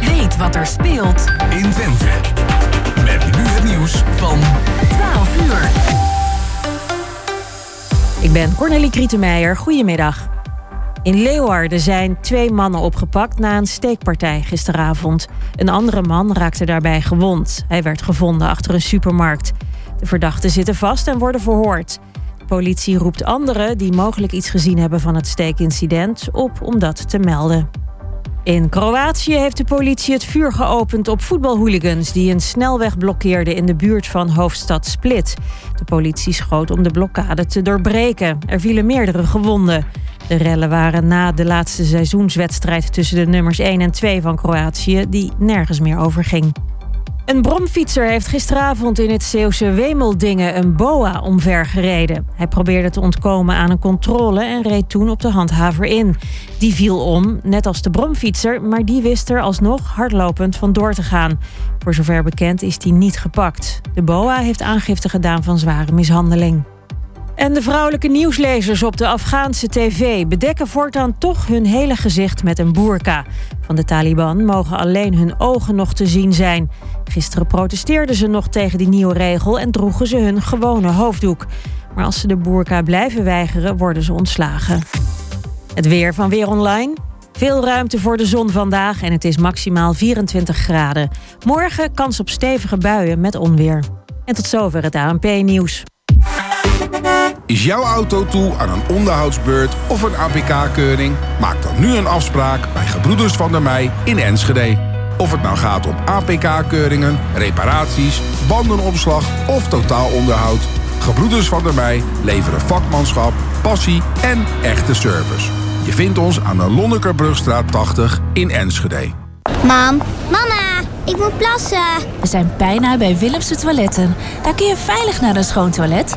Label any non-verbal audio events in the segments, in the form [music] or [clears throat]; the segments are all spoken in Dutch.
Weet wat er speelt in Twente. Met nu het nieuws van 12 uur. Ik ben Cornelie Krietenmeijer. Goedemiddag. In Leeuwarden zijn twee mannen opgepakt na een steekpartij gisteravond. Een andere man raakte daarbij gewond. Hij werd gevonden achter een supermarkt. De verdachten zitten vast en worden verhoord. De politie roept anderen die mogelijk iets gezien hebben van het steekincident op om dat te melden. In Kroatië heeft de politie het vuur geopend op voetbalhooligans die een snelweg blokkeerden in de buurt van hoofdstad Split. De politie schoot om de blokkade te doorbreken. Er vielen meerdere gewonden. De rellen waren na de laatste seizoenswedstrijd tussen de nummers 1 en 2 van Kroatië, die nergens meer over ging. Een bromfietser heeft gisteravond in het Zeeuwse Wemeldingen een boa omver gereden. Hij probeerde te ontkomen aan een controle en reed toen op de handhaver in. Die viel om, net als de bromfietser, maar die wist er alsnog hardlopend vandoor te gaan. Voor zover bekend is hij niet gepakt. De boa heeft aangifte gedaan van zware mishandeling. En de vrouwelijke nieuwslezers op de Afghaanse tv bedekken voortaan toch hun hele gezicht met een boerka. Van de Taliban mogen alleen hun ogen nog te zien zijn. Gisteren protesteerden ze nog tegen die nieuwe regel en droegen ze hun gewone hoofddoek. Maar als ze de boerka blijven weigeren, worden ze ontslagen. Het weer van Weer Online. Veel ruimte voor de zon vandaag en het is maximaal 24 graden. Morgen kans op stevige buien met onweer. En tot zover het ANP-nieuws. Is jouw auto toe aan een onderhoudsbeurt of een APK-keuring? Maak dan nu een afspraak bij Gebroeders van der Mei in Enschede. Of het nou gaat om APK-keuringen, reparaties, bandenopslag of totaalonderhoud. Gebroeders van der Mei leveren vakmanschap, passie en echte service. Je vindt ons aan de Lonnekerbrugstraat 80 in Enschede. Mam, mama, ik moet plassen. We zijn bijna bij Willemse Toiletten. Daar kun je veilig naar een schoon toilet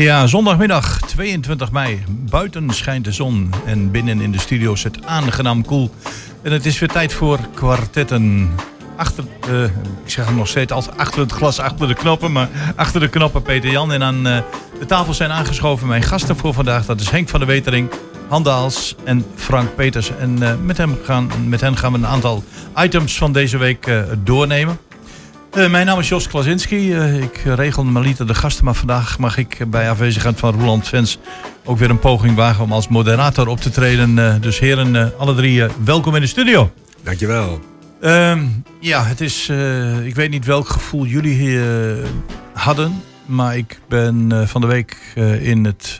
Ja, zondagmiddag 22 mei. Buiten schijnt de zon en binnen in de studio het aangenaam koel. En het is weer tijd voor kwartetten. Achter, uh, ik zeg hem nog steeds als achter het glas, achter de knoppen, maar achter de knoppen Peter Jan. En aan uh, de tafel zijn aangeschoven mijn gasten voor vandaag. Dat is Henk van der Wetering, Handaals en Frank Peters. En uh, met, hem gaan, met hen gaan we een aantal items van deze week doornemen. Uh, mijn naam is Jos Klasinski. Uh, ik regel normaliter de gasten, maar vandaag mag ik bij afwezigheid van Roland Vens ook weer een poging wagen om als moderator op te treden. Uh, dus heren, alle drie welkom in de studio. Dankjewel. Ehm, ja, het is, ik weet niet welk gevoel jullie hier hadden, maar ik ben van de week in het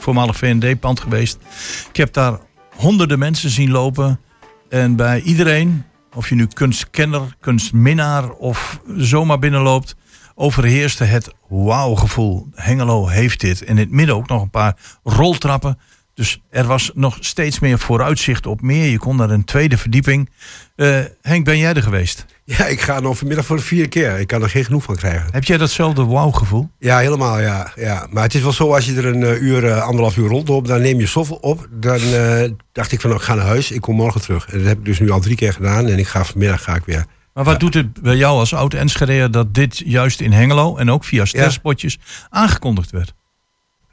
voormalig VND-pand geweest. Ik heb daar honderden mensen zien lopen en bij iedereen of je nu kunstkenner, kunstminnaar of zomaar binnenloopt, overheerste het wauw-gevoel. Hengelo heeft dit. En in het midden ook nog een paar roltrappen. Dus er was nog steeds meer vooruitzicht op meer. Je kon naar een tweede verdieping. Uh, Henk, ben jij er geweest? Ja, ik ga nog vanmiddag voor de vierde keer. Ik kan er geen genoeg van krijgen. Heb jij datzelfde wauw-gevoel? Ja, helemaal, ja, ja. Maar het is wel zo, als je er een uh, uur, uh, anderhalf uur rondloopt... dan neem je zoveel op. Dan dacht ik van, nou, ik ga naar huis. Ik kom morgen terug. En dat heb ik dus nu al drie keer gedaan. En ik ga vanmiddag ga ik weer. Maar wat doet het bij jou als oud Enschede dat dit juist in Hengelo... en ook via sterspotjes aangekondigd werd?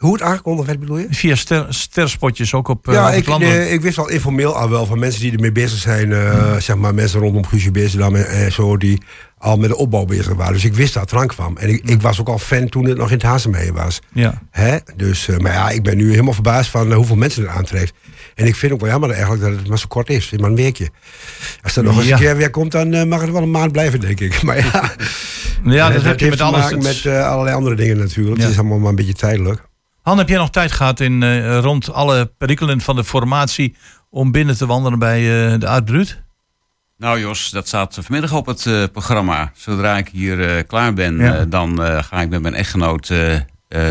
Hoe het aangekondigd werd, bedoel je? Via ster, sterspotjes ook op, eh, ja, ik, eh, ik wist al informeel al wel van mensen die ermee bezig zijn. eh, Zeg maar mensen rondom Guusje Beesterdam en, en zo, die al met de opbouw bezig waren. Dus ik wist dat het eraan kwam. En ik, ik was ook al fan toen het nog in het Hazemeijer was. Ja. Hè? Dus, maar ja, ik ben nu helemaal verbaasd van hoeveel mensen het aantreft. En ik vind ook wel jammer eigenlijk dat het maar zo kort is. Maar een weekje. Als er nog eens Ja. een keer weer komt, dan mag het wel een maand blijven, denk ik. [laughs] Maar ja, Ja, dat, heb je met alles. met allerlei andere dingen natuurlijk. Ja. Het is allemaal maar een beetje tijdelijk. Han, heb jij nog tijd gehad in, eh, rond alle perikelen van de formatie om binnen te wandelen bij eh, de Uitbruut? Nou Jos, dat staat vanmiddag op het eh, programma. Zodra ik hier eh, klaar ben, Ja. eh, dan eh, ga ik met mijn echtgenoot eh, eh,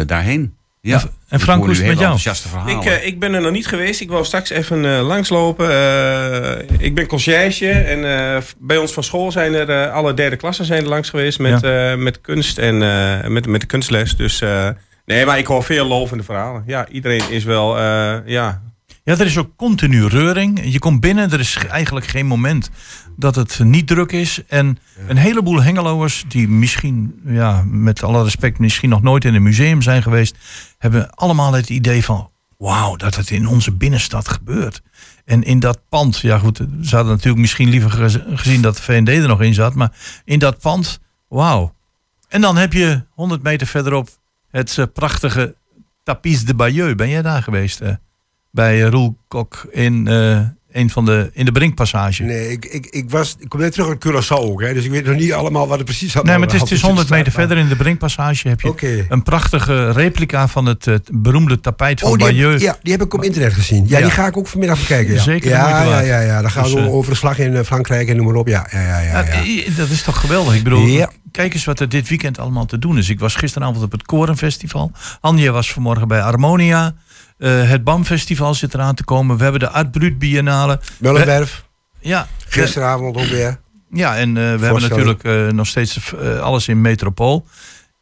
daarheen. Ja. En- Frank, hoe is het met jou? enthousiaste verhalen. Ik, ik ben er nog niet geweest. Ik wil straks even eh, langslopen. Eh, ik ben conciërge en eh, bij ons van school zijn er eh, alle derde klassen zijn er langs geweest met, eh, met kunst en eh, met, met de kunstles. Dus eh, nee, maar ik hoor veel lovende verhalen. Ja, iedereen is wel, eh, ja, Ja, er is ook continu reuring. Je komt binnen, er is eigenlijk geen moment dat het niet druk is. En een heleboel Hengeloers die misschien, ja, met alle respect, misschien nog nooit in een museum zijn geweest, hebben allemaal het idee van, wauw, dat het in onze binnenstad gebeurt. En in dat pand, ja goed, ze hadden natuurlijk misschien liever gez- gezien dat de VND er nog in zat, maar in dat pand, wauw. En dan heb je 100 meter verderop het eh, prachtige Tapis de Bayeux. Ben jij daar geweest? eh? bij Roel Kok in, eh, een van de, in de Brinkpassage. Nee, Nee, ik, ik, ik, was, ik kom net terug uit Curaçao ook. Hè, dus ik weet nog niet allemaal wat het precies had. maar het is, het is 100 meter verder in de Brinkpassage heb je een prachtige replica van het, beroemde tapijt van Oh, heb, Bayeux. ja, die heb ik op internet gezien. Ja, Ja. die ga ik ook vanmiddag bekijken. Ja. Zeker ja, ja, ja, ja. Dan gaan Dus, we eh, over de slag in eh, Frankrijk en noem maar op. Ja, ja, ja. ja, eh, dat is toch geweldig. Ik bedoel, Ja. kijk eens wat er dit weekend allemaal te doen is. Ik was gisteravond op het Korenfestival. Anja was vanmorgen bij Harmonia. Eh, het BAM-festival zit eraan te komen. We hebben de Art Brut Biennale. Mullenwerf, Ja, gisteravond ook weer. Ja, en eh, we hebben natuurlijk eh, nog steeds alles in metropool.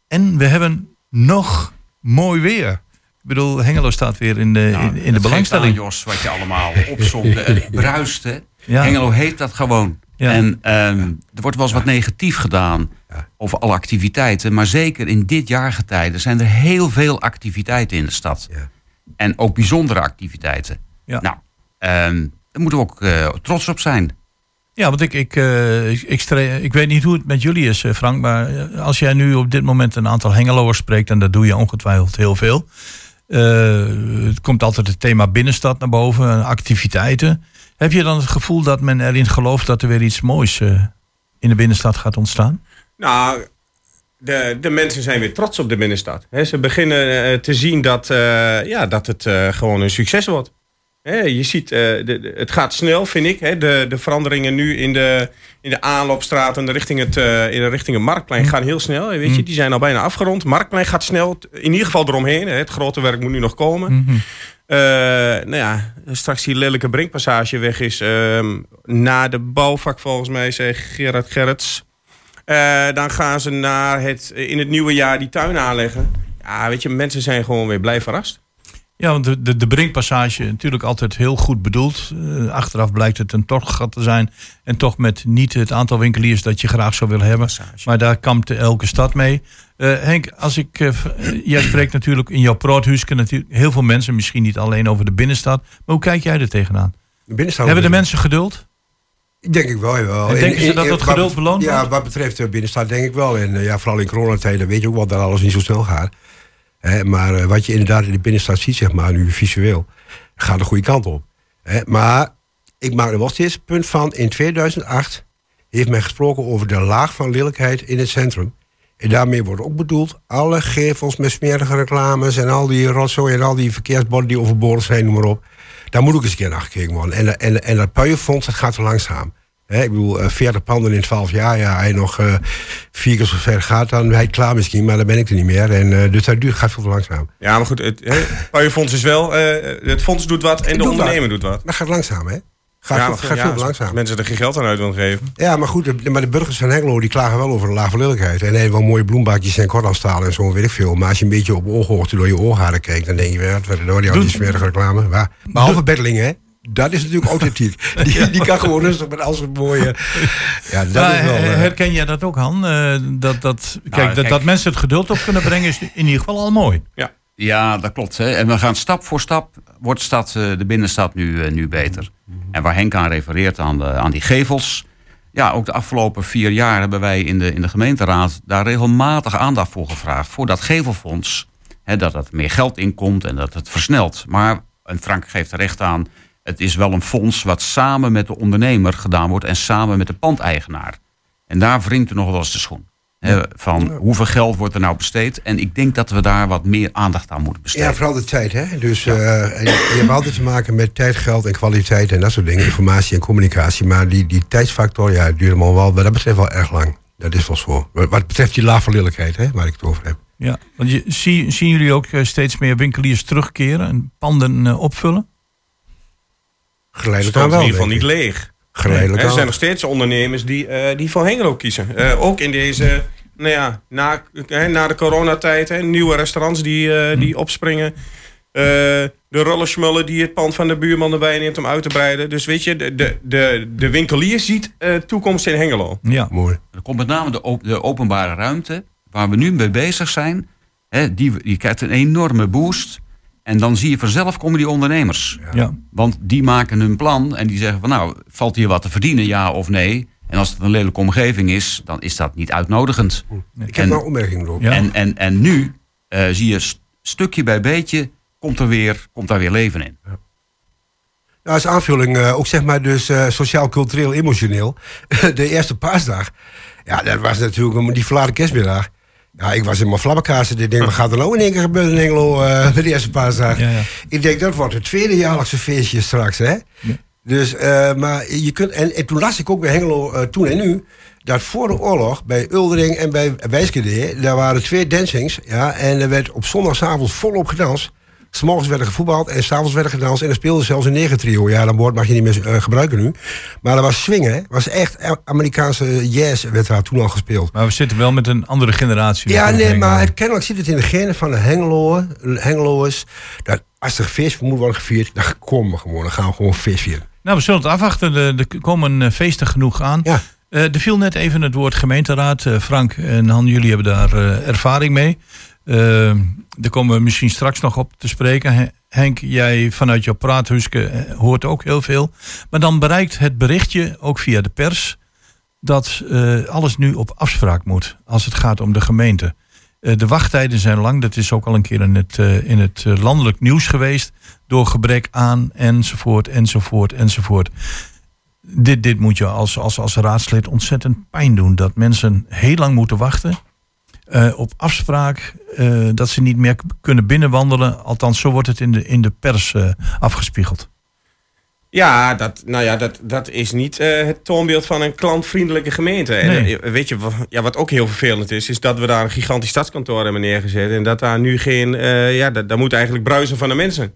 En we hebben nog mooi weer. Ik bedoel, Hengelo staat weer in de, Nou, in, in de belangstelling. aan, Jos, wat je allemaal opzomde. Het [laughs] bruist, hè. Ja. Hengelo heeft dat gewoon. Ja. En ehm, er wordt wel eens wat negatief gedaan over alle activiteiten. Maar zeker in dit jaargetijde zijn er heel veel activiteiten in de stad. Ja. En ook bijzondere activiteiten. Ja. Nou, ehm, daar moeten we ook eh, trots op zijn. Ja, want ik, ik, eh, ik, ik, stre- ik weet niet hoe het met jullie is, eh, Frank. Maar als jij nu op dit moment een aantal Hengeloers spreekt, en dat doe je ongetwijfeld heel veel. eh, het komt altijd het thema binnenstad naar boven, en activiteiten. Heb je dan het gevoel dat men erin gelooft dat er weer iets moois eh, in de binnenstad gaat ontstaan? Nou, de, de mensen zijn weer trots op de binnenstad. Ze beginnen eh, te zien dat, eh, ja, dat het eh, gewoon een succes wordt. Je ziet, de, de- het gaat snel, vind ik. De, de veranderingen nu in de, in de aanloopstraat en de richting het, in de richting het Marktplein gaan heel snel. Weet je, die zijn al bijna afgerond. Marktplein gaat snel, in ieder geval eromheen. Het grote werk moet nu nog komen. Eh, nou ja, straks die lelijke Brinkpassage weg is. ehm, na de bouwvak volgens mij, zei Gerard Gerrits. Eh, dan gaan ze naar het, in het nieuwe jaar die tuin aanleggen. Ja, weet je, mensen zijn gewoon weer blij verrast. Ja, want de, de, de Brinkpassage natuurlijk altijd heel goed bedoeld. Eh, achteraf blijkt het een torggat te zijn. En toch met niet het aantal winkeliers dat je graag zou willen hebben. Maar daar kampt elke stad mee. Eh, Henk, als ik, eh, eh, jij spreekt natuurlijk in jouw proothuisje natuurlijk heel veel mensen. Misschien niet alleen over de binnenstad. Maar hoe kijk jij er tegenaan? De binnenstad Hebben de mensen geduld? Denk ik wel, jawel. En denken ze dat dat wat- geduld beloond Ja, wat betreft de binnenstad denk ik wel. En eh, ja, vooral in coronatijden weet je ook wel dat alles niet zo snel gaat. Maar eh, wat je inderdaad in de binnenstad ziet, zeg maar, nu visueel, gaat de goede kant op. Maar ik maak er wel steeds het punt van, in 2008 heeft men gesproken over de laag van lelijkheid in het centrum. En daarmee wordt ook bedoeld alle gevels met smerige reclames en al die rotzooi en al die verkeersborden die overbodig zijn, noem maar op. Daar moet ook eens een keer naar gekeken worden. En, en, en dat puienfonds, dat gaat te langzaam. Hè, ik bedoel, eh, 40 panden in 12 jaar, ja, hij nog eh, vier keer zo ver gaat, dan ben hij klaar misschien, maar dan ben ik er niet meer. En, eh, dus dat duurt, gaat veel te langzaam. Ja, maar goed, het, het Puienfonds is wel... eh, het fonds doet wat en de ondernemer wat. doet wat. Dat gaat langzaam, hè? Gaat, ja, veel, maar gaat ja, veel langzaam. mensen er geen geld aan uit willen geven. Ja, maar goed, de- maar de burgers van Hengelo die klagen wel over de lage lelijkheid. En heeft wel mooie bloembakjes en kortafstalen en zo, weet ik veel. Maar als je een beetje op ooghoogte door je oogharen kijkt, dan denk je, wat wat door die smerige reclame. Waar? Behalve Bettelingen, hè? Dat is natuurlijk authentiek. [laughs] Die, die kan gewoon rustig met al zijn mooie... Ja, dat Maar is wel... her- eh, herken jij dat ook, Han? Eh, dat, dat, kijk, dat, kijk. dat mensen het geduld op kunnen brengen is in ieder geval al mooi. Ja, Ja, dat klopt. Hè. En we gaan stap voor stap, wordt de, stad, eh, de binnenstad nu, eh, nu beter. En waar Henk aan refereert, aan, de, aan die gevels. Ja, ook de afgelopen vier jaar hebben wij in de, in de gemeenteraad daar regelmatig aandacht voor gevraagd. Voor dat gevelfonds. Hè, dat er meer geld in komt en dat het versnelt. Maar, en Frank geeft er recht aan, het is wel een fonds wat samen met de ondernemer gedaan wordt en samen met de pandeigenaar. En daar wringt er nog wel eens de schoen. Hè, van hoeveel geld wordt er nou besteed? En ik denk dat we daar wat meer aandacht aan moeten besteden. Ja, vooral de tijd. Hè? Dus eh, je, je hebt altijd te maken met tijd, geld en kwaliteit en dat soort dingen. Informatie en communicatie. Maar die, die tijdsfactor, ja, duurt allemaal wel, wat dat betreft wel erg lang. Dat is wel zo. Wat betreft die laagverlilligheid, hè, waar ik het over heb. Ja, want je, zie, zien jullie ook eh, steeds meer winkeliers terugkeren en panden eh, opvullen? Geleidelijk aan in wel. ieder geval niet leeg. Geleidelijk er zijn nog steeds ondernemers die, eh, die voor Hengelo kiezen. Eh, ook in deze, nou ja, na, hè, na de coronatijd, hè, nieuwe restaurants die, eh, die opspringen. Eh, de rollersmullen die het pand van de buurman erbij neemt om uit te breiden. Dus weet je, de, de, de, de winkelier ziet eh, toekomst in Hengelo. Ja. Mooi. Er komt met name de, op- de openbare ruimte, waar we nu mee bezig zijn. Hè, die, die krijgt een enorme boost. En dan zie je vanzelf komen die ondernemers. Ja. Want die maken hun plan en die zeggen van nou, valt hier wat te verdienen, ja of nee? En als het een lelijke omgeving is, dan is dat niet uitnodigend. Ik heb En- nog een opmerking erop. Ja. En, en, en nu eh, zie je st- stukje bij beetje, komt, er weer, komt daar weer leven in. Nou, als aanvulling, eh, ook zeg maar dus eh, sociaal, cultureel, emotioneel. [laughs] de eerste paasdag. Ja, dat was natuurlijk een- die verlaten kerstmiddag. Ja, ik was in mijn flabberkasten. Ik denk, wat gaat er nou in één keer gebeuren in Engelo eh, de eerste paasdag? Ja, ja. Ik denk, dat wordt het tweede jaarlijkse feestje straks, hè? Dus, eh, maar je kunt... En, en toen las ik ook bij Hengelo, eh, toen en nu... dat voor de oorlog bij Uldering en bij Wijskede... daar waren twee dancings, ja... en er werd op zondagavond volop gedanst. S'morgens werd er gevoetbald en s'avonds werd er gedanst... en er speelde zelfs een negentrio. Ja, dat woord mag je niet meer eh, gebruiken nu. Maar dat was swingen, hè? was echt Amerikaanse jazz werd daar toen al gespeeld. Maar we zitten wel met een andere generatie. Ja, nee, maar het, kennelijk zit het in de genen van de Hengeloer, Hengeloers. Dat als er feest moet worden gevierd, dan komen we gewoon. Dan gaan we gewoon feest vieren. Nou, we zullen het afwachten. Er er komen eh, feesten genoeg aan. Ja. Eh, er viel net even het woord gemeenteraad. Frank en Han, jullie hebben daar ervaring mee. Eh, daar komen we misschien straks nog op te spreken. He- Henk, jij vanuit jouw praathuske eh, hoort ook heel veel. Maar dan bereikt het berichtje, ook via de pers... dat eh, alles nu op afspraak moet als het gaat om de gemeente. Eh, de wachttijden zijn lang. Dat is ook al een keer in het, in het landelijk nieuws geweest. Door gebrek aan, enzovoort, enzovoort, enzovoort. Dit, dit moet je als, als, als raadslid ontzettend pijn doen. Dat mensen heel lang moeten wachten. Eh, op afspraak eh, dat ze niet meer kunnen binnenwandelen. Althans, zo wordt het in de, in de pers eh, afgespiegeld. Ja, dat, nou ja, dat, dat is niet het toonbeeld van een klantvriendelijke gemeente. Nee. weet je, ja, wat ook heel vervelend is, is dat we daar een gigantisch stadskantoor hebben neergezet. En dat daar nu geen, ja, dat, dat moet eigenlijk bruisen van de mensen.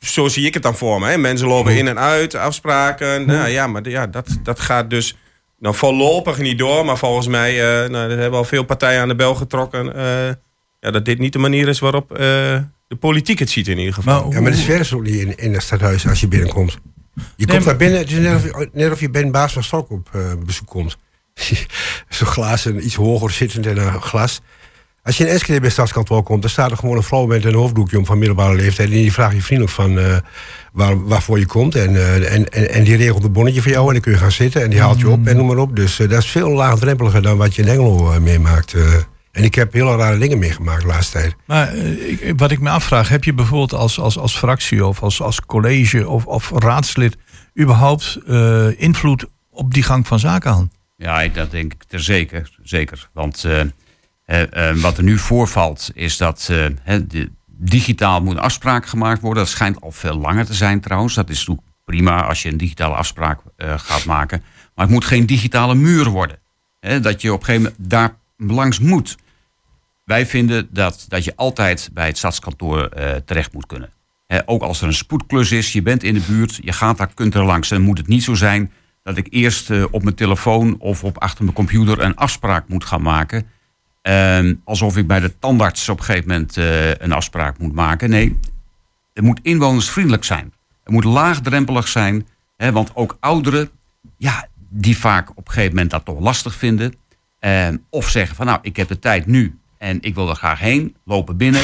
Zo zie ik het dan voor me. Hè. Mensen lopen in en uit, afspraken. Nou ja, maar ja, dat, dat gaat dus nou, voorlopig niet door. Maar volgens mij, eh nou, er hebben al veel partijen aan de bel getrokken. eh, ja, dat dit niet de manier is waarop eh, de politiek het ziet in ieder geval. Maar Ja, maar de sfeer is ook niet in, in het stadhuis als je binnenkomt. Je komt daar binnen, het is net of je, net of je bij een baas van Stok op bezoek komt. [laughs] Zo'n glas, een iets hoger zittend en een glas. Als je in Enschede bij Stadskantoor komt, dan staat er gewoon een vrouw met een hoofddoekje om van middelbare leeftijd. En die vraagt je vriendelijk van eh, waar, waarvoor je komt. En, eh, en, en, en die regelt een bonnetje voor jou en dan kun je gaan zitten. En die haalt je op en noem maar op. Dus eh, dat is veel laagdrempeliger dan wat je in Engelo meemaakt. eh. En ik heb hele rare dingen meegemaakt de laatste tijd. Maar ik, wat ik me afvraag, heb je bijvoorbeeld als, als, als fractie of als, als college of, of raadslid überhaupt eh, invloed op die gang van zaken aan? Ja, ik- dat denk ik ter zeker. zeker. Want wat er nu voorvalt is dat eh, digitaal moet een afspraak gemaakt worden. Dat schijnt al veel langer te zijn trouwens. Dat is natuurlijk prima als je een digitale afspraak eh, gaat maken. Maar het moet geen digitale muur worden. Dat je op een gegeven moment daar langs moet. Wij vinden dat, dat je altijd bij het stadskantoor eh, terecht moet kunnen. Ook als er een spoedklus is, je bent in de buurt, je gaat daar, kunt er langs. Dan moet het niet zo zijn dat ik eerst eh, op mijn telefoon of op achter mijn computer een afspraak moet gaan maken. Ehm, alsof ik bij de tandarts op een gegeven moment eh, een afspraak moet maken. Nee, het moet inwonersvriendelijk zijn. Het moet laagdrempelig zijn. Hè, want ook ouderen, ja, die vaak op een gegeven moment dat toch lastig vinden. Ehm, of zeggen van nou, ik heb de tijd nu en ik wil er graag heen. Lopen binnen.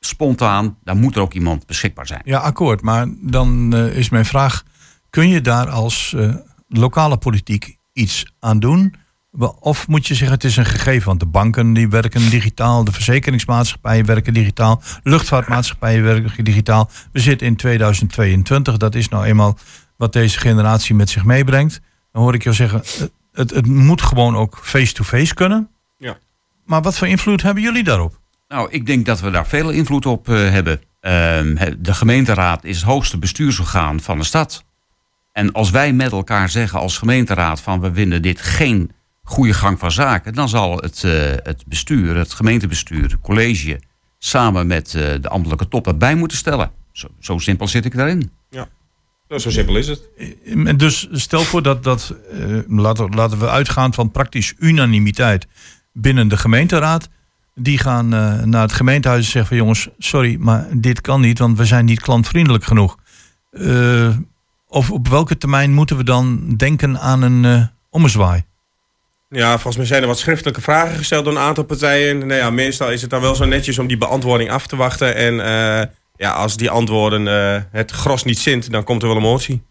spontaan, dan moet er ook iemand beschikbaar zijn. Ja, akkoord. Maar dan eh, is mijn vraag: kun je daar als eh, lokale politiek iets aan doen? Of moet je zeggen, het is een gegeven, want de banken die werken digitaal, de verzekeringsmaatschappijen werken digitaal, luchtvaartmaatschappijen werken digitaal. We zitten in 2022, dat is nou eenmaal wat deze generatie met zich meebrengt. Dan hoor ik jou zeggen, het, het, moet gewoon ook face-to-face kunnen. Ja. Maar wat voor invloed hebben jullie daarop? Nou, ik denk dat we daar veel invloed op eh, hebben. Ehm, de gemeenteraad is het hoogste bestuursorgaan van de stad. En als wij met elkaar zeggen als gemeenteraad van we vinden dit geen goede gang van zaken, dan zal het, eh, het bestuur, het gemeentebestuur, het college, samen met eh, de ambtelijke top erbij moeten stellen. Zo, zo simpel zit ik daarin. Nou, zo simpel is het. En Dus stel voor dat, dat eh, laten, laten we uitgaan van praktisch unanimiteit binnen de gemeenteraad. Die gaan eh, naar het gemeentehuis en zeggen van jongens, sorry, maar dit kan niet, want we zijn niet klantvriendelijk genoeg. Eh, of op welke termijn moeten we dan denken aan een eh ommezwaai? Ja, volgens mij zijn er wat schriftelijke vragen gesteld door een aantal partijen. Nou ja, meestal is het dan wel zo netjes om die beantwoording af te wachten. En eh, ja, als die antwoorden eh, het gros niet zint, dan komt er wel een motie.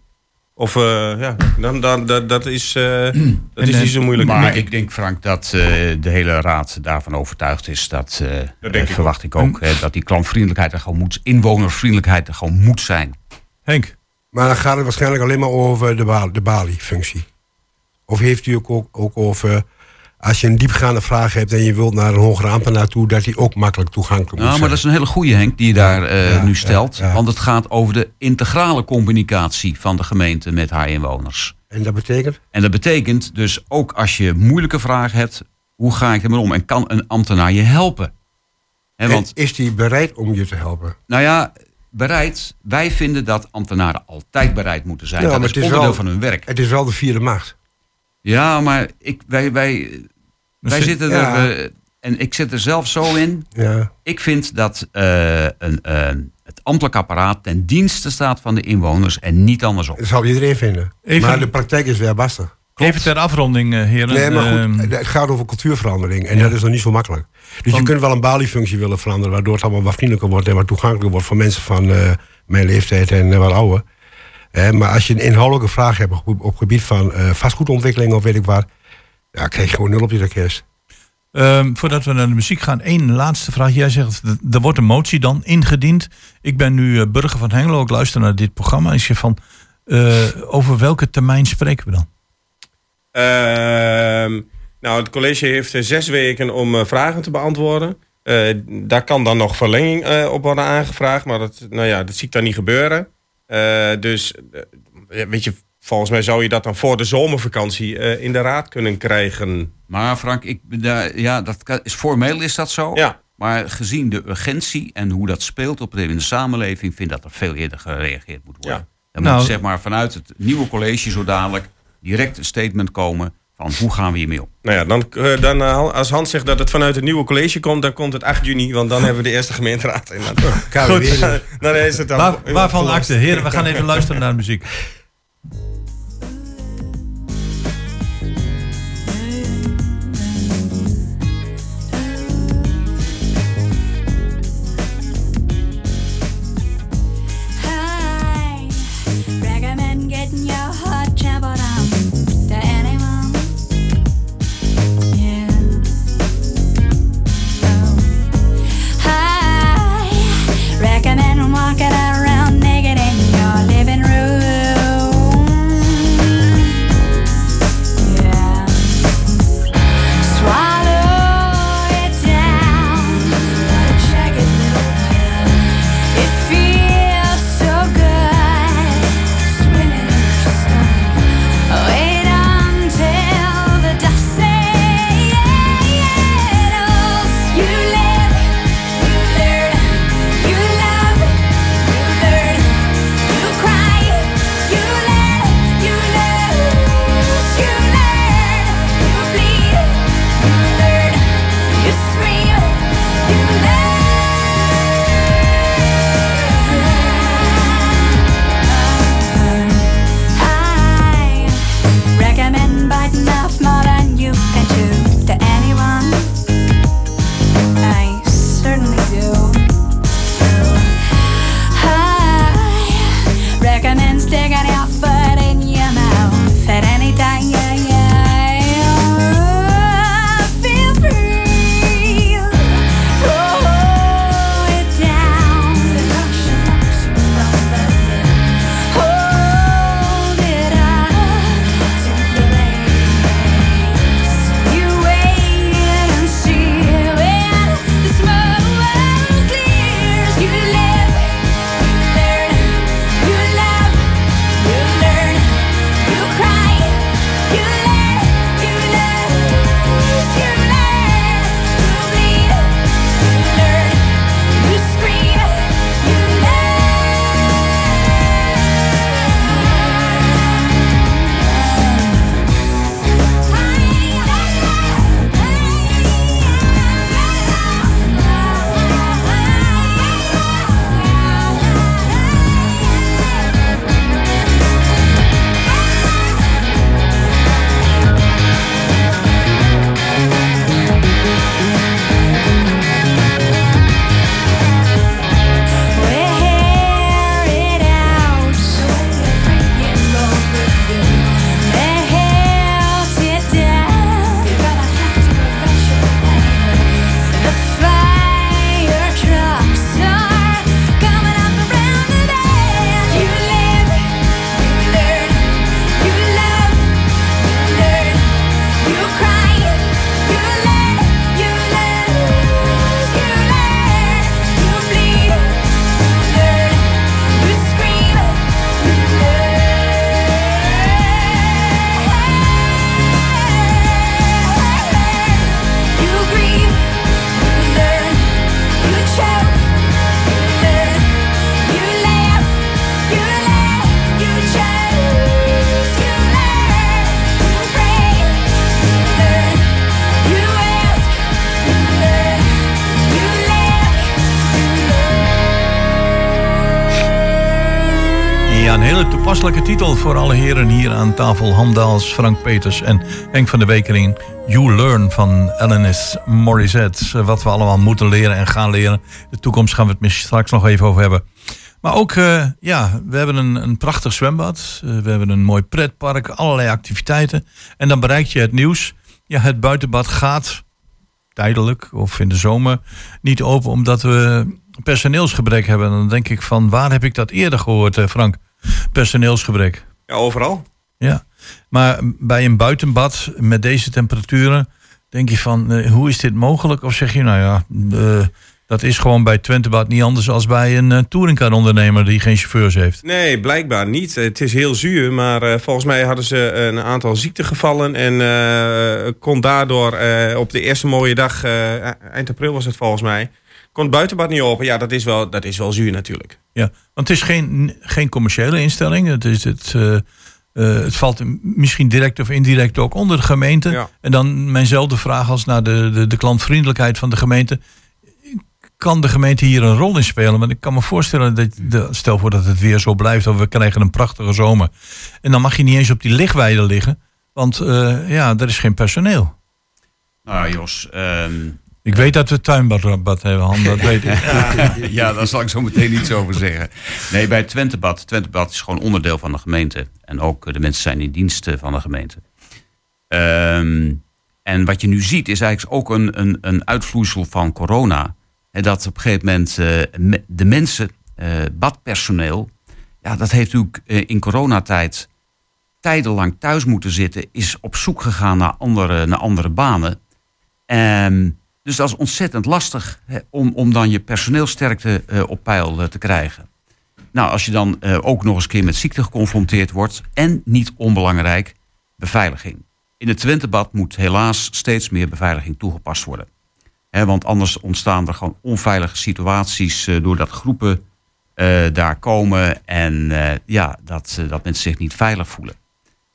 Of eh, ja, dan, dan, dat, dat is, eh, [clears throat] dat is En, niet zo moeilijk. Maar ik. ik denk, Frank, dat eh, de hele raad daarvan overtuigd is. Dat, eh, denk ik verwacht ik ook. hè, dat die klantvriendelijkheid er gewoon moet, inwonervriendelijkheid er gewoon moet zijn. Henk, Maar dan gaat het waarschijnlijk alleen maar over de, ba de balie-functie. Of heeft u ook, ook, over... Als je een diepgaande vraag hebt en je wilt naar een hogere ambtenaar toe... dat die ook makkelijk toegankelijk moet Nou, maar zijn. dat is een hele goede Henk die je daar eh, Ja, nu stelt. ja. Want het gaat over de integrale communicatie van de gemeente met haar inwoners. En dat betekent? En dat betekent dus ook als je moeilijke vragen hebt, hoe ga ik ermee om? En kan een ambtenaar je helpen? Hè, want, En is die bereid om je te helpen? nou ja, bereid. Wij vinden dat ambtenaren altijd bereid moeten zijn. Ja, dat maar is het is onderdeel wel- van hun werk. Het is wel de vierde macht. Ja, maar ik, wij, wij, wij zit- zitten ja. er. eh, en ik zit er zelf zo in. Ja. Ik vind dat eh, een, eh, het ambtelijk apparaat ten dienste staat van de inwoners en niet andersom. Dat zal iedereen vinden. Even- Maar de praktijk is weer bastig. even ter afronding, eh, heren. Nee, maar goed, Ehm, het gaat over cultuurverandering. En dat is nog niet zo makkelijk. Dus Want- je kunt wel een baliefunctie willen veranderen... waardoor het allemaal wat vriendelijker wordt... en wat toegankelijker wordt voor mensen van eh, mijn leeftijd en wat ouder. Maar als je een inhoudelijke vraag hebt op, op gebied van eh, vastgoedontwikkeling of weet ik waar... ja, krijg je gewoon nul op je kerst. Ehm, voordat we naar de muziek gaan, één laatste vraag. Jij zegt, er wordt een motie dan ingediend. Ik ben nu eh, burger van Hengelo, ik luister naar dit programma. Ik zeg van, eh, over welke termijn spreken we dan? Ehm, nou, het college heeft zes weken om eh, vragen te beantwoorden. Eh, daar kan dan nog verlenging eh, op worden aangevraagd, maar dat, nou ja, dat zie ik dan niet gebeuren. Eh, dus, eh, weet je, volgens mij zou je dat dan voor de zomervakantie eh, in de raad kunnen krijgen. Maar Frank, ik, daar- ja, dat is, formeel is dat zo. Ja. Maar gezien de urgentie en hoe dat speelt op de, in de samenleving, vind ik dat er veel eerder gereageerd moet worden. Ja. Dan Nou- moet zeg maar vanuit het nieuwe college zo dadelijk direct een statement komen van hoe gaan we hiermee om. Nou ja, dan, eh, dan, eh, als Hans zegt dat het vanuit het nieuwe college komt, dan komt het 8 juni, want dan hebben we de eerste gemeenteraad. En dan, [laughs] KWW. [laughs] dan is het dan Waar, waarvan akte? Heren, we gaan even luisteren naar de muziek. rocket, out. Hele toepasselijke titel voor alle heren hier aan tafel. Hamdaals, Frank Peters en Henk van der Wekering. You Learn van Alanis Morissette. Wat we allemaal moeten leren en gaan leren. De toekomst gaan we het misschien straks nog even over hebben. Maar ook, eh, ja, we hebben een, een prachtig zwembad. Eh, we hebben een mooi pretpark, allerlei activiteiten. En dan bereik je het nieuws. Ja, het buitenbad gaat tijdelijk of in de zomer niet open omdat we personeelsgebrek hebben. Dan denk ik van, waar heb ik dat eerder gehoord, eh, Frank? Personeelsgebrek. Ja, overal. Ja, maar bij een buitenbad met deze temperaturen denk je van, eh, hoe is dit mogelijk? Of zeg je, nou ja, eh, dat is gewoon bij Twentebad niet anders als bij een uh, touringcar-ondernemer die geen chauffeurs heeft. Nee, blijkbaar niet. Het is heel zuur, maar volgens mij hadden ze een aantal ziektegevallen en eh, kon daardoor op de eerste mooie dag, eh, eind april was het volgens mij, kon het buitenbad niet open. Ja, dat is wel, dat is wel zuur natuurlijk. Ja, want het is geen, geen commerciële instelling. Het, is het, eh, eh, het valt misschien direct of indirect ook onder de gemeente. Ja. En dan mijnzelfde vraag als naar de, de, de klantvriendelijkheid van de gemeente. Kan de gemeente hier een rol in spelen? Want ik kan me voorstellen dat, de, stel voor dat het weer zo blijft, of we krijgen een prachtige zomer. En dan mag je niet eens op die lichtweide liggen, want eh, ja, er is geen personeel. Nou, Jos. ehm, Ik weet dat we tuinbad hebben, Han, dat weet ik. [laughs] ja, daar zal ik zo meteen iets over zeggen. Nee, bij Twentebad. Twentebad is gewoon onderdeel van de gemeente. En ook eh, de mensen zijn in dienst eh, van de gemeente. Ehm, en wat je nu ziet is eigenlijk ook een, een, een uitvloeisel van corona. Hè, dat op een gegeven moment eh, de mensen, badpersoneel... Ja, dat heeft natuurlijk in coronatijd tijdenlang thuis moeten zitten... is op zoek gegaan naar andere, naar andere banen. Ehm, dus dat is ontzettend lastig hè, om, om dan je personeelsterkte eh, op peil eh, te krijgen. Nou, als je dan eh, ook nog eens een keer met ziekte geconfronteerd wordt... en niet onbelangrijk, beveiliging. In het Twentebad moet helaas steeds meer beveiliging toegepast worden. Want anders ontstaan er gewoon onveilige situaties... doordat groepen daar komen en ja, dat, dat mensen zich niet veilig voelen.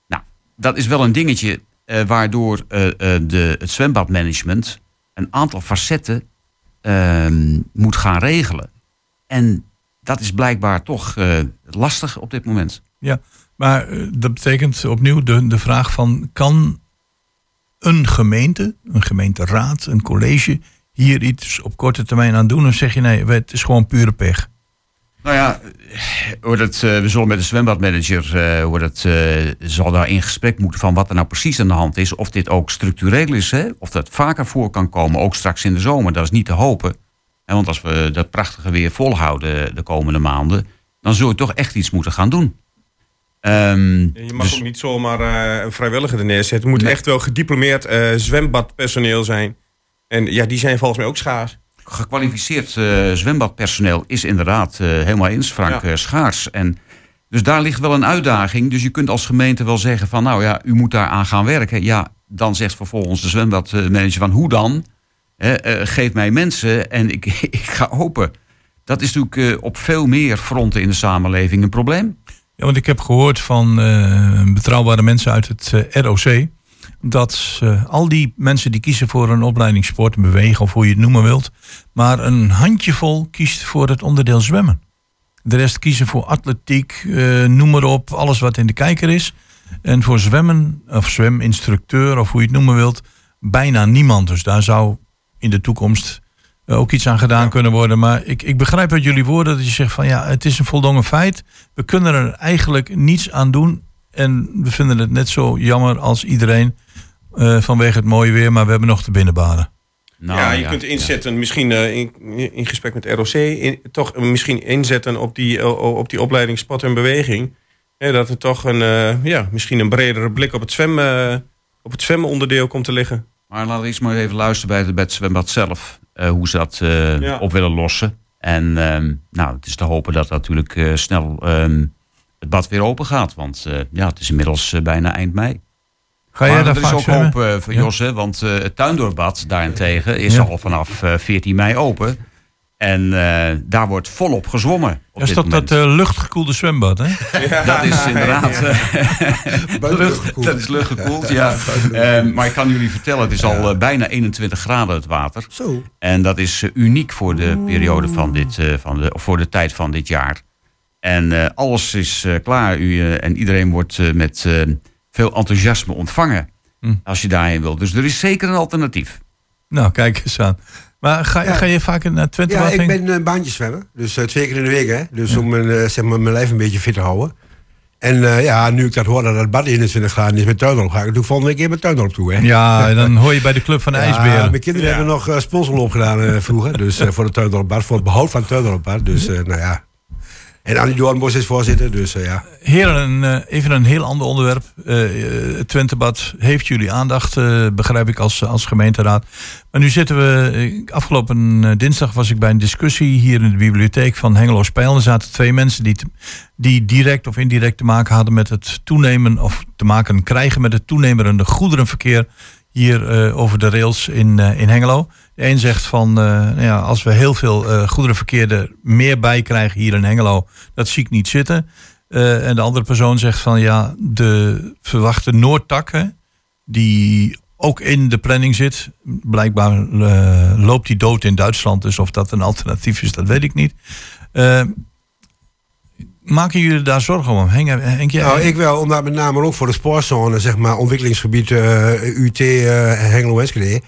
Nou, dat is wel een dingetje waardoor de, het zwembadmanagement een aantal facetten ehm, moet gaan regelen. En dat is blijkbaar toch eh, lastig op dit moment. Ja, maar eh, dat betekent opnieuw de, de vraag van... kan een gemeente, een gemeenteraad, een college... hier iets op korte termijn aan doen? Of zeg je nee, het is gewoon pure pech? Nou ja, eh, we zullen met de zwembadmanager eh, eh, zal daar in gesprek moeten van wat er nou precies aan de hand is. Of dit ook structureel is, hè? of dat vaker voor kan komen, ook straks in de zomer. Dat is niet te hopen. En want als we dat prachtige weer volhouden de komende maanden, dan zul je toch echt iets moeten gaan doen. Ehm, Je mag dus- ook niet zomaar een vrijwilliger er neerzetten. Het moet Nee. echt wel gediplomeerd zwembadpersoneel zijn. En ja, die zijn volgens mij ook schaars. Gekwalificeerd eh, zwembadpersoneel is inderdaad eh, helemaal eens, Frank Ja. eh, Schaars. En dus daar ligt wel een uitdaging. Dus je kunt als gemeente wel zeggen van nou ja, u moet daar aan gaan werken. Ja, dan zegt vervolgens de zwembadmanager van hoe dan? Geef mij mensen en ik, [laughs] ik ga open. Dat is natuurlijk op veel meer fronten in de samenleving een probleem. Ja, want ik heb gehoord van betrouwbare mensen uit het ROC... dat eh, al die mensen die kiezen voor een opleiding sport en bewegen... of hoe je het noemen wilt... maar een handjevol kiest voor het onderdeel zwemmen. De rest kiezen voor atletiek, eh, noem maar op, alles wat in de kijker is. En voor zwemmen, of zweminstructeur, of hoe je het noemen wilt... bijna niemand. Dus daar zou in de toekomst eh, ook iets aan gedaan kunnen worden. Maar ik, ik begrijp uit jullie woorden dat je zegt van ja, het is een voldongen feit. We kunnen er eigenlijk niets aan doen. En we vinden het net zo jammer als iedereen eh, vanwege het mooie weer. Maar we hebben nog de binnenbanen. Nou, ja, je kunt inzetten, misschien eh, in, in gesprek met ROC, in, toch misschien inzetten op die, eh, op die opleiding sport en beweging. Hè, dat er toch een, eh, ja, misschien een bredere blik op het, zwem, eh, op het zwemonderdeel komt te liggen. Maar laten we eens maar even luisteren bij het, bij het zwembad zelf. eh, hoe ze dat eh, Ja. op willen lossen. En ehm, nou, het is te hopen dat natuurlijk eh, snel ehm, het bad weer open gaat. Want eh, ja, het is inmiddels eh, bijna eind mei. Ga jij maar daar er is ook zwemmen? hoop eh, voor Ja. Jos, hè, want eh, het tuindoorbad daarentegen is Ja. al vanaf eh, 14 mei open. En eh, daar wordt volop gezwommen. Op Dat is dit dat, moment. dat eh, luchtgekoelde zwembad, hè? Dat is inderdaad. eh, lucht, dat is luchtgekoeld, ja. Eh, maar ik kan jullie vertellen, het is al eh, bijna 21 graden het water. Zo. En dat is eh, uniek voor de periode van dit, eh, van de, of voor de tijd van dit jaar. En eh, alles is eh, klaar. U, eh, en iedereen wordt eh, met eh, veel enthousiasme ontvangen. Hm. Als je daarheen wilt. Dus er is zeker een alternatief. Nou, kijk eens aan. Maar ga, Ja. ga je vaak naar Twente? Ja, ik ben een baantje zwemmen. Dus eh, twee keer in de week, hè. Dus om mijn, eh, zeg maar, mijn lijf een beetje fit te houden. En eh, ja, nu ik dat hoor dat het bad 21 graden is met tuindorp, ga ik natuurlijk volgende week weer met tuindorp toe, hè. Ja, [laughs] en dan hoor je bij de club van de Ja, IJsberen. mijn kinderen hebben nog uh, sponsorloop gedaan eh, vroeger. Dus eh, voor het tuindorpbad, voor het behoud van het tuindorpbad. Dus eh, nou ja. En Annie Doornbos is voorzitter, dus eh, ja. Heren, eh, even een heel ander onderwerp. Eh, eh, Twentebad heeft jullie aandacht, begrijp ik, als, als gemeenteraad. Maar nu zitten we... afgelopen dinsdag was ik bij een discussie hier in de bibliotheek van Hengelo Spijl. Er zaten twee mensen die, die direct of indirect te maken hadden met het toenemen... of te maken krijgen met het toenemende goederenverkeer hier over de rails in, in Hengelo. De een zegt van, eh, nou ja, als we heel veel eh, goederenverkeer er meer bij krijgen hier in Hengelo, dat zie ik niet zitten. Eh, en de andere persoon zegt van, ja, de verwachte Noordtakken, die ook in de planning zit, blijkbaar loopt die dood in Duitsland, dus of dat een alternatief is, dat weet ik niet. Maken jullie daar zorgen om? Henk, Henk jij? Nou, ik wel, omdat met name ook voor de sportzone, zeg maar, ontwikkelingsgebied eh, UT eh Hengelo Enschede,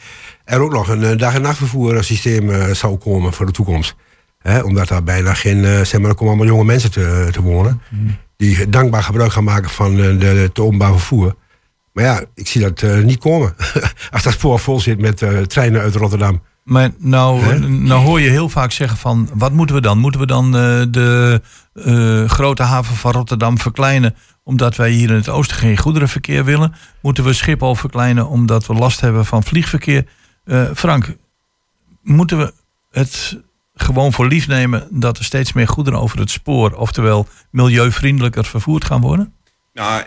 er ook nog een eh, dag- en nachtvervoersysteem eh, zou komen voor de toekomst. Hè, omdat daar bijna geen, zeg maar, er komen allemaal jonge mensen te, te wonen. Die dankbaar gebruik gaan maken van de, het openbaar vervoer. Maar ja, ik zie dat niet komen. [laughs] Als dat spoor vol zit met treinen uit Rotterdam. Maar nou, nou hoor je heel vaak zeggen van, wat moeten we dan? Moeten we dan eh, de eh, grote haven van Rotterdam verkleinen omdat wij hier in het oosten geen goederenverkeer willen? Moeten we Schiphol verkleinen omdat we last hebben van vliegverkeer? Eh, Frank, moeten we het gewoon voor lief nemen dat er steeds meer goederen over het spoor, oftewel milieuvriendelijker vervoerd gaan worden? Nou,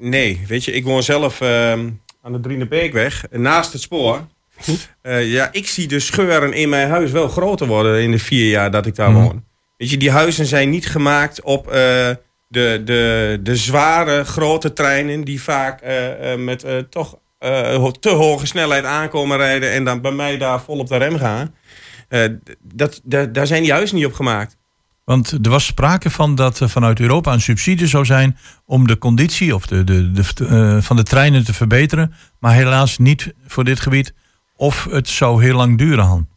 nee. Weet je, ik woon zelf ehm, aan de Drienebeekweg, naast het spoor. Eh, ja, ik zie de scheuren in mijn huis wel groter worden in de vier jaar dat ik daar Mhm. woon. Weet je, die huizen zijn niet gemaakt op eh, de, de, de zware, grote treinen... die vaak eh, met toch te hoge snelheid aankomen rijden... en dan bij mij daar vol op de rem gaan. Dat, da- daar zijn die huizen niet op gemaakt. Want er was sprake van dat er vanuit Europa een subsidie zou zijn om de conditie of de, de, de, eh, van de treinen te verbeteren. Maar helaas niet voor dit gebied. Of het zou heel lang duren, Han.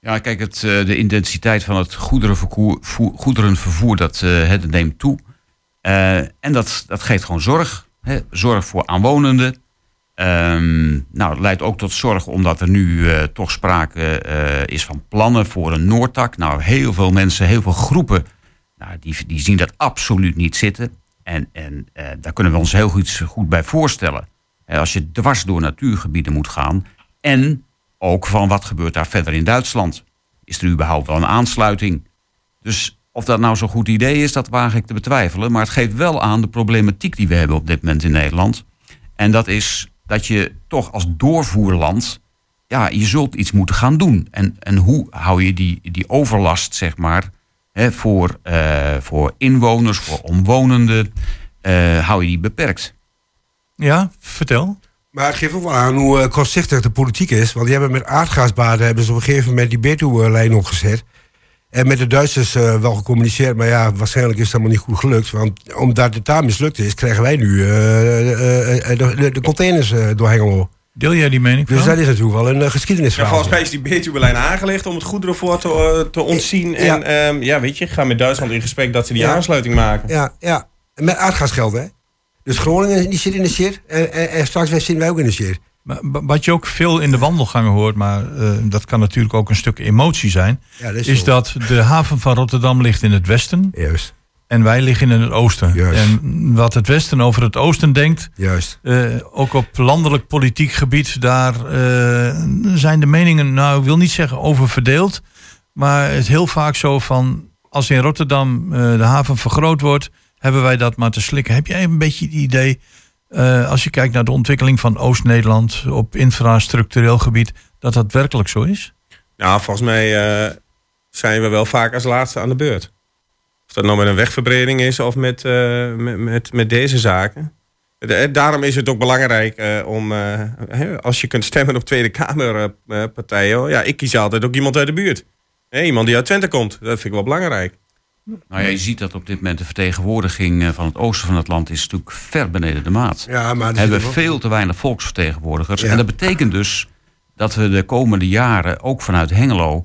Ja, kijk, het, eh, de intensiteit van het goederenvervoer, voer- goederenvervoer dat, eh, het neemt toe. Eh, en dat, dat geeft gewoon zorg. Hè? Zorg voor aanwonenden. Ehm, nou, het leidt ook tot zorg omdat er nu eh, toch sprake eh, is van plannen voor een Noordtak. Nou, heel veel mensen, heel veel groepen, nou, die, die zien dat absoluut niet zitten. En, en eh, daar kunnen we ons heel goed, goed bij voorstellen. Als je dwars door natuurgebieden moet gaan. En ook van wat gebeurt daar verder in Duitsland. Is er überhaupt wel een aansluiting? Dus of dat nou zo'n goed idee is, dat waag ik te betwijfelen. Maar het geeft wel aan de problematiek die we hebben op dit moment in Nederland. En dat is dat je toch als doorvoerland, ja, je zult iets moeten gaan doen. En, en hoe hou je die, die overlast, zeg maar, hè, voor, eh, voor inwoners, voor omwonenden, eh, hou je die beperkt? Ja, vertel. Maar het geeft ook wel aan hoe eh, kortzichtig de politiek is. Want die hebben met aardgasbaden hebben ze op een gegeven moment die Betuwe-lijn opgezet. En met de Duitsers eh, wel gecommuniceerd, maar ja, waarschijnlijk is het allemaal niet goed gelukt. Want omdat het daar mislukt is, krijgen wij nu eh, de, de, de containers eh, door Hengelo. Deel jij die mening? Dus dat is natuurlijk wel een eh, Ja, volgens mij is die Betuwe-lijn aangelegd om het goederenvoor te, te ontzien. Ja. En ehm, ja, weet je, ik ga met Duitsland in gesprek dat ze die Ja. aansluiting maken. Ja, ja. En Met aardgasgeld, hè. Dus Groningen die zit in de shit. En, en, en straks zitten wij ook in de shit. Maar Wat je ook veel in de wandelgangen hoort, maar eh, dat kan natuurlijk ook een stuk emotie zijn. Ja, dat is dat de haven van Rotterdam ligt in het westen Juist, en wij liggen in het oosten. Juist. En wat het westen over het oosten denkt, juist. eh, ook op landelijk politiek gebied, daar eh, zijn de meningen, nou ik wil niet zeggen over verdeeld, maar het is heel vaak zo van, als in Rotterdam de haven vergroot wordt, hebben wij dat maar te slikken. Heb jij een beetje het idee, eh, als je kijkt naar de ontwikkeling van Oost-Nederland op infrastructureel gebied, dat dat werkelijk zo is? Nou, volgens mij eh, zijn we wel vaak als laatste aan de beurt. Of dat nou met een wegverbreding is of met, eh, met, met, deze zaken. Daarom is het ook belangrijk om, als je kunt stemmen op Tweede Kamerpartijen. ja, ik kies altijd ook iemand uit de buurt. Iemand die uit Twente komt, dat vind ik wel belangrijk. Nou ja, je ziet dat op dit moment de vertegenwoordiging eh, van het oosten van het land is natuurlijk ver beneden de maat. Ja, maar We hebben veel te weinig volksvertegenwoordigers. Ja. En dat betekent dus dat we de komende jaren, ook vanuit Hengelo,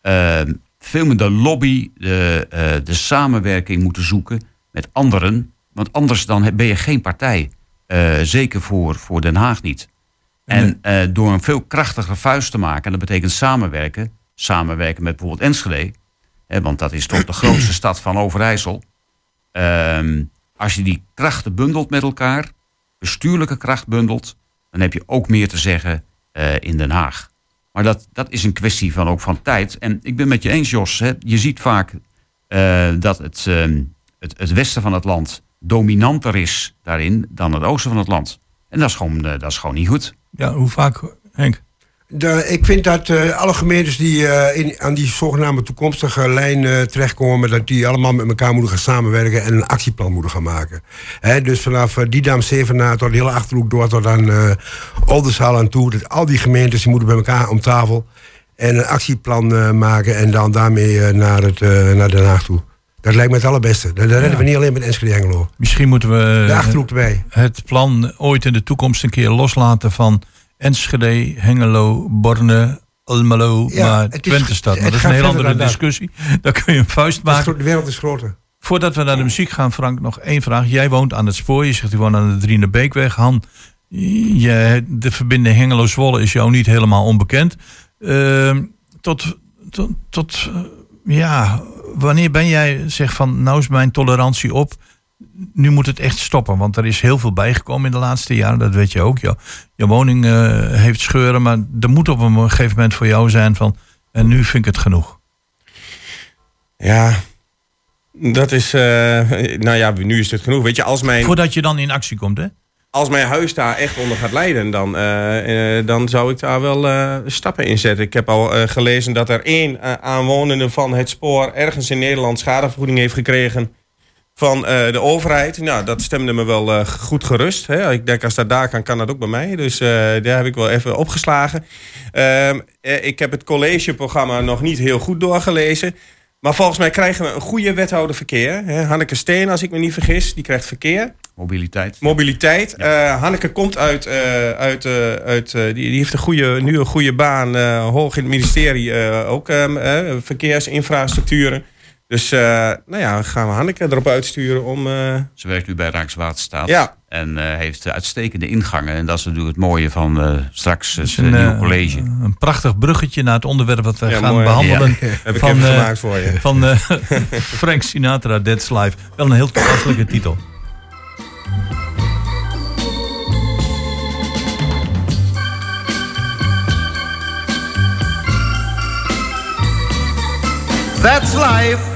eh, veel meer de lobby, de, eh, de samenwerking moeten zoeken met anderen. Want anders dan ben je geen partij. Eh, zeker voor, voor Den Haag niet. En door een veel krachtiger vuist te maken, en dat betekent samenwerken, samenwerken met bijvoorbeeld Enschede, hè, want dat is toch de grootste [clears throat] stad van Overijssel. Ehm, als je die krachten bundelt met elkaar, bestuurlijke kracht bundelt, dan heb je ook meer te zeggen eh, in Den Haag. Maar dat, dat is een kwestie van ook van tijd. En ik ben met je eens, Jos. Hè, je ziet vaak eh, dat het, ehm, het, het westen van het land dominanter is daarin dan het oosten van het land. En dat is gewoon, eh, dat is gewoon niet goed. Ja, hoe vaak, Henk? De, ik vind dat eh, alle gemeentes die eh, in, aan die zogenaamde toekomstige lijn eh, terechtkomen, dat die allemaal met elkaar moeten gaan samenwerken en een actieplan moeten gaan maken. Hè, dus vanaf Didam, Zevenaar tot de hele achterhoek door tot aan uh, Oldenzaal aan toe. Dat al die gemeentes die moeten bij elkaar om tafel en een actieplan maken en dan daarmee naar, het, naar Den Haag toe. Dat lijkt me het allerbeste. Dat, dat redden Ja. we niet alleen met Enschede Engelo. Misschien moeten we De Achterhoek erbij. het plan ooit in de toekomst een keer loslaten van Enschede, Hengelo, Borne, Almelo, Ja, maar het is- Twente-stad. Maar dat is een heel andere discussie. [laughs] Daar kun je een vuist maken. De wereld is groter. Voordat we naar de muziek gaan, Frank, nog één vraag. Jij woont aan het spoor. Je zegt, je woont aan de Drienebeekweg. Han, je, de verbinding Hengelo-Zwolle is jou niet helemaal onbekend. Ehm, tot, tot, tot eh, ja, wanneer ben jij, zeg van, nou is mijn tolerantie op. Nu moet het echt stoppen, want er is heel veel bijgekomen in de laatste jaren. Dat weet je ook. Je, je woning eh, heeft scheuren, maar er moet op een gegeven moment voor jou zijn van... en nu vind ik het genoeg. Ja, dat is... eh, nou ja, nu is het genoeg. Weet je, als mijn, Voordat je dan in actie komt, hè? als mijn huis daar echt onder gaat lijden... dan, eh, dan zou ik daar wel stappen in zetten. Ik heb al gelezen dat er één aanwonende van het spoor... ergens in Nederland schadevergoeding heeft gekregen van eh, de overheid. Nou, dat stemde me wel eh, goed gerust. Hè? Ik denk, als dat daar kan, kan dat ook bij mij. Dus eh, daar heb ik wel even opgeslagen. Ehm, eh, ik heb het collegeprogramma nog niet heel goed doorgelezen. Maar volgens mij krijgen we een goede wethouder verkeer. Hè? Hanneke Steen, als ik me niet vergis, die krijgt verkeer. Mobiliteit. Mobiliteit. Hanneke komt uit, uit, uit die, die heeft een goede, nu een goede baan, hoog in het ministerie, ook ehm, eh, verkeersinfrastructuren. Dus eh, nou ja, gaan we Hanneke erop uitsturen om... eh, Ze werkt nu bij Rijkswaterstaat. Ja. En eh, heeft uitstekende ingangen. En dat is natuurlijk het mooie van eh, straks het een, eh, nieuwe college. Een prachtig bruggetje naar het onderwerp wat we Ja, gaan mooi. behandelen. Ja. [laughs] Heb ik van, even eh, gemaakt voor je. Van eh, [laughs] Frank Sinatra, That's Life. Wel een heel toepasselijke titel. That's life.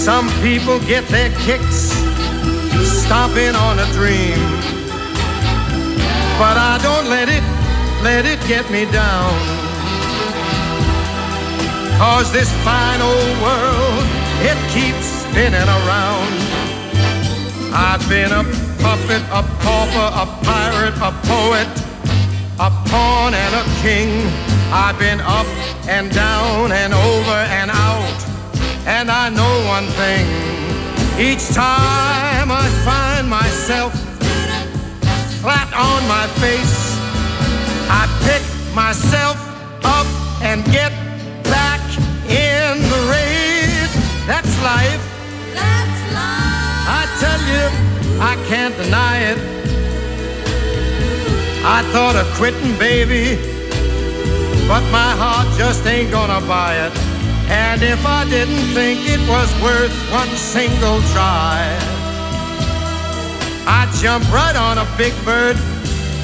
some people get their kicks stomping on a dream. But I don't let it, let it get me down. Cause this fine old world, it keeps spinning around. I've been a puppet, a pauper, a pirate, a poet, a pawn and a king. I've been up and down and over and out. And I know one thing. Each time I find myself flat on my face, I pick myself up and get back in the race. That's life. That's life. I tell you, I can't deny it. I thought of quitting, baby, but my heart just ain't gonna buy it. And if I didn't think it was worth one single try, I'd jump right on a big bird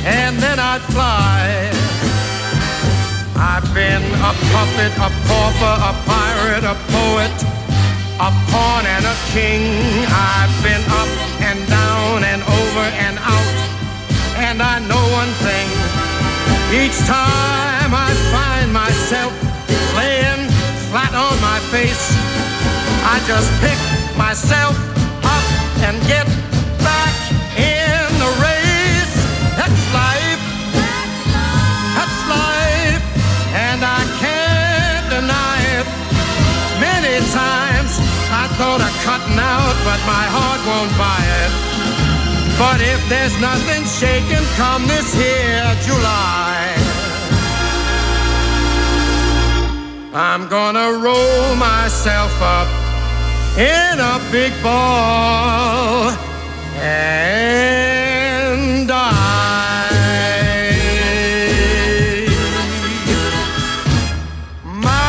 and then I'd fly. I've been a puppet, a pauper, a pirate. a poet, a pawn and a king. I've been up and down and over and out, and I know one thing. Each time I find myself face, I just pick myself up and get back in the race. That's life. That's life. And I can't deny it. Many times I thought of cutting out, but my heart won't buy it. But if there's nothing shaking come this here July, I'm gonna roll myself up in a big ball and die. My,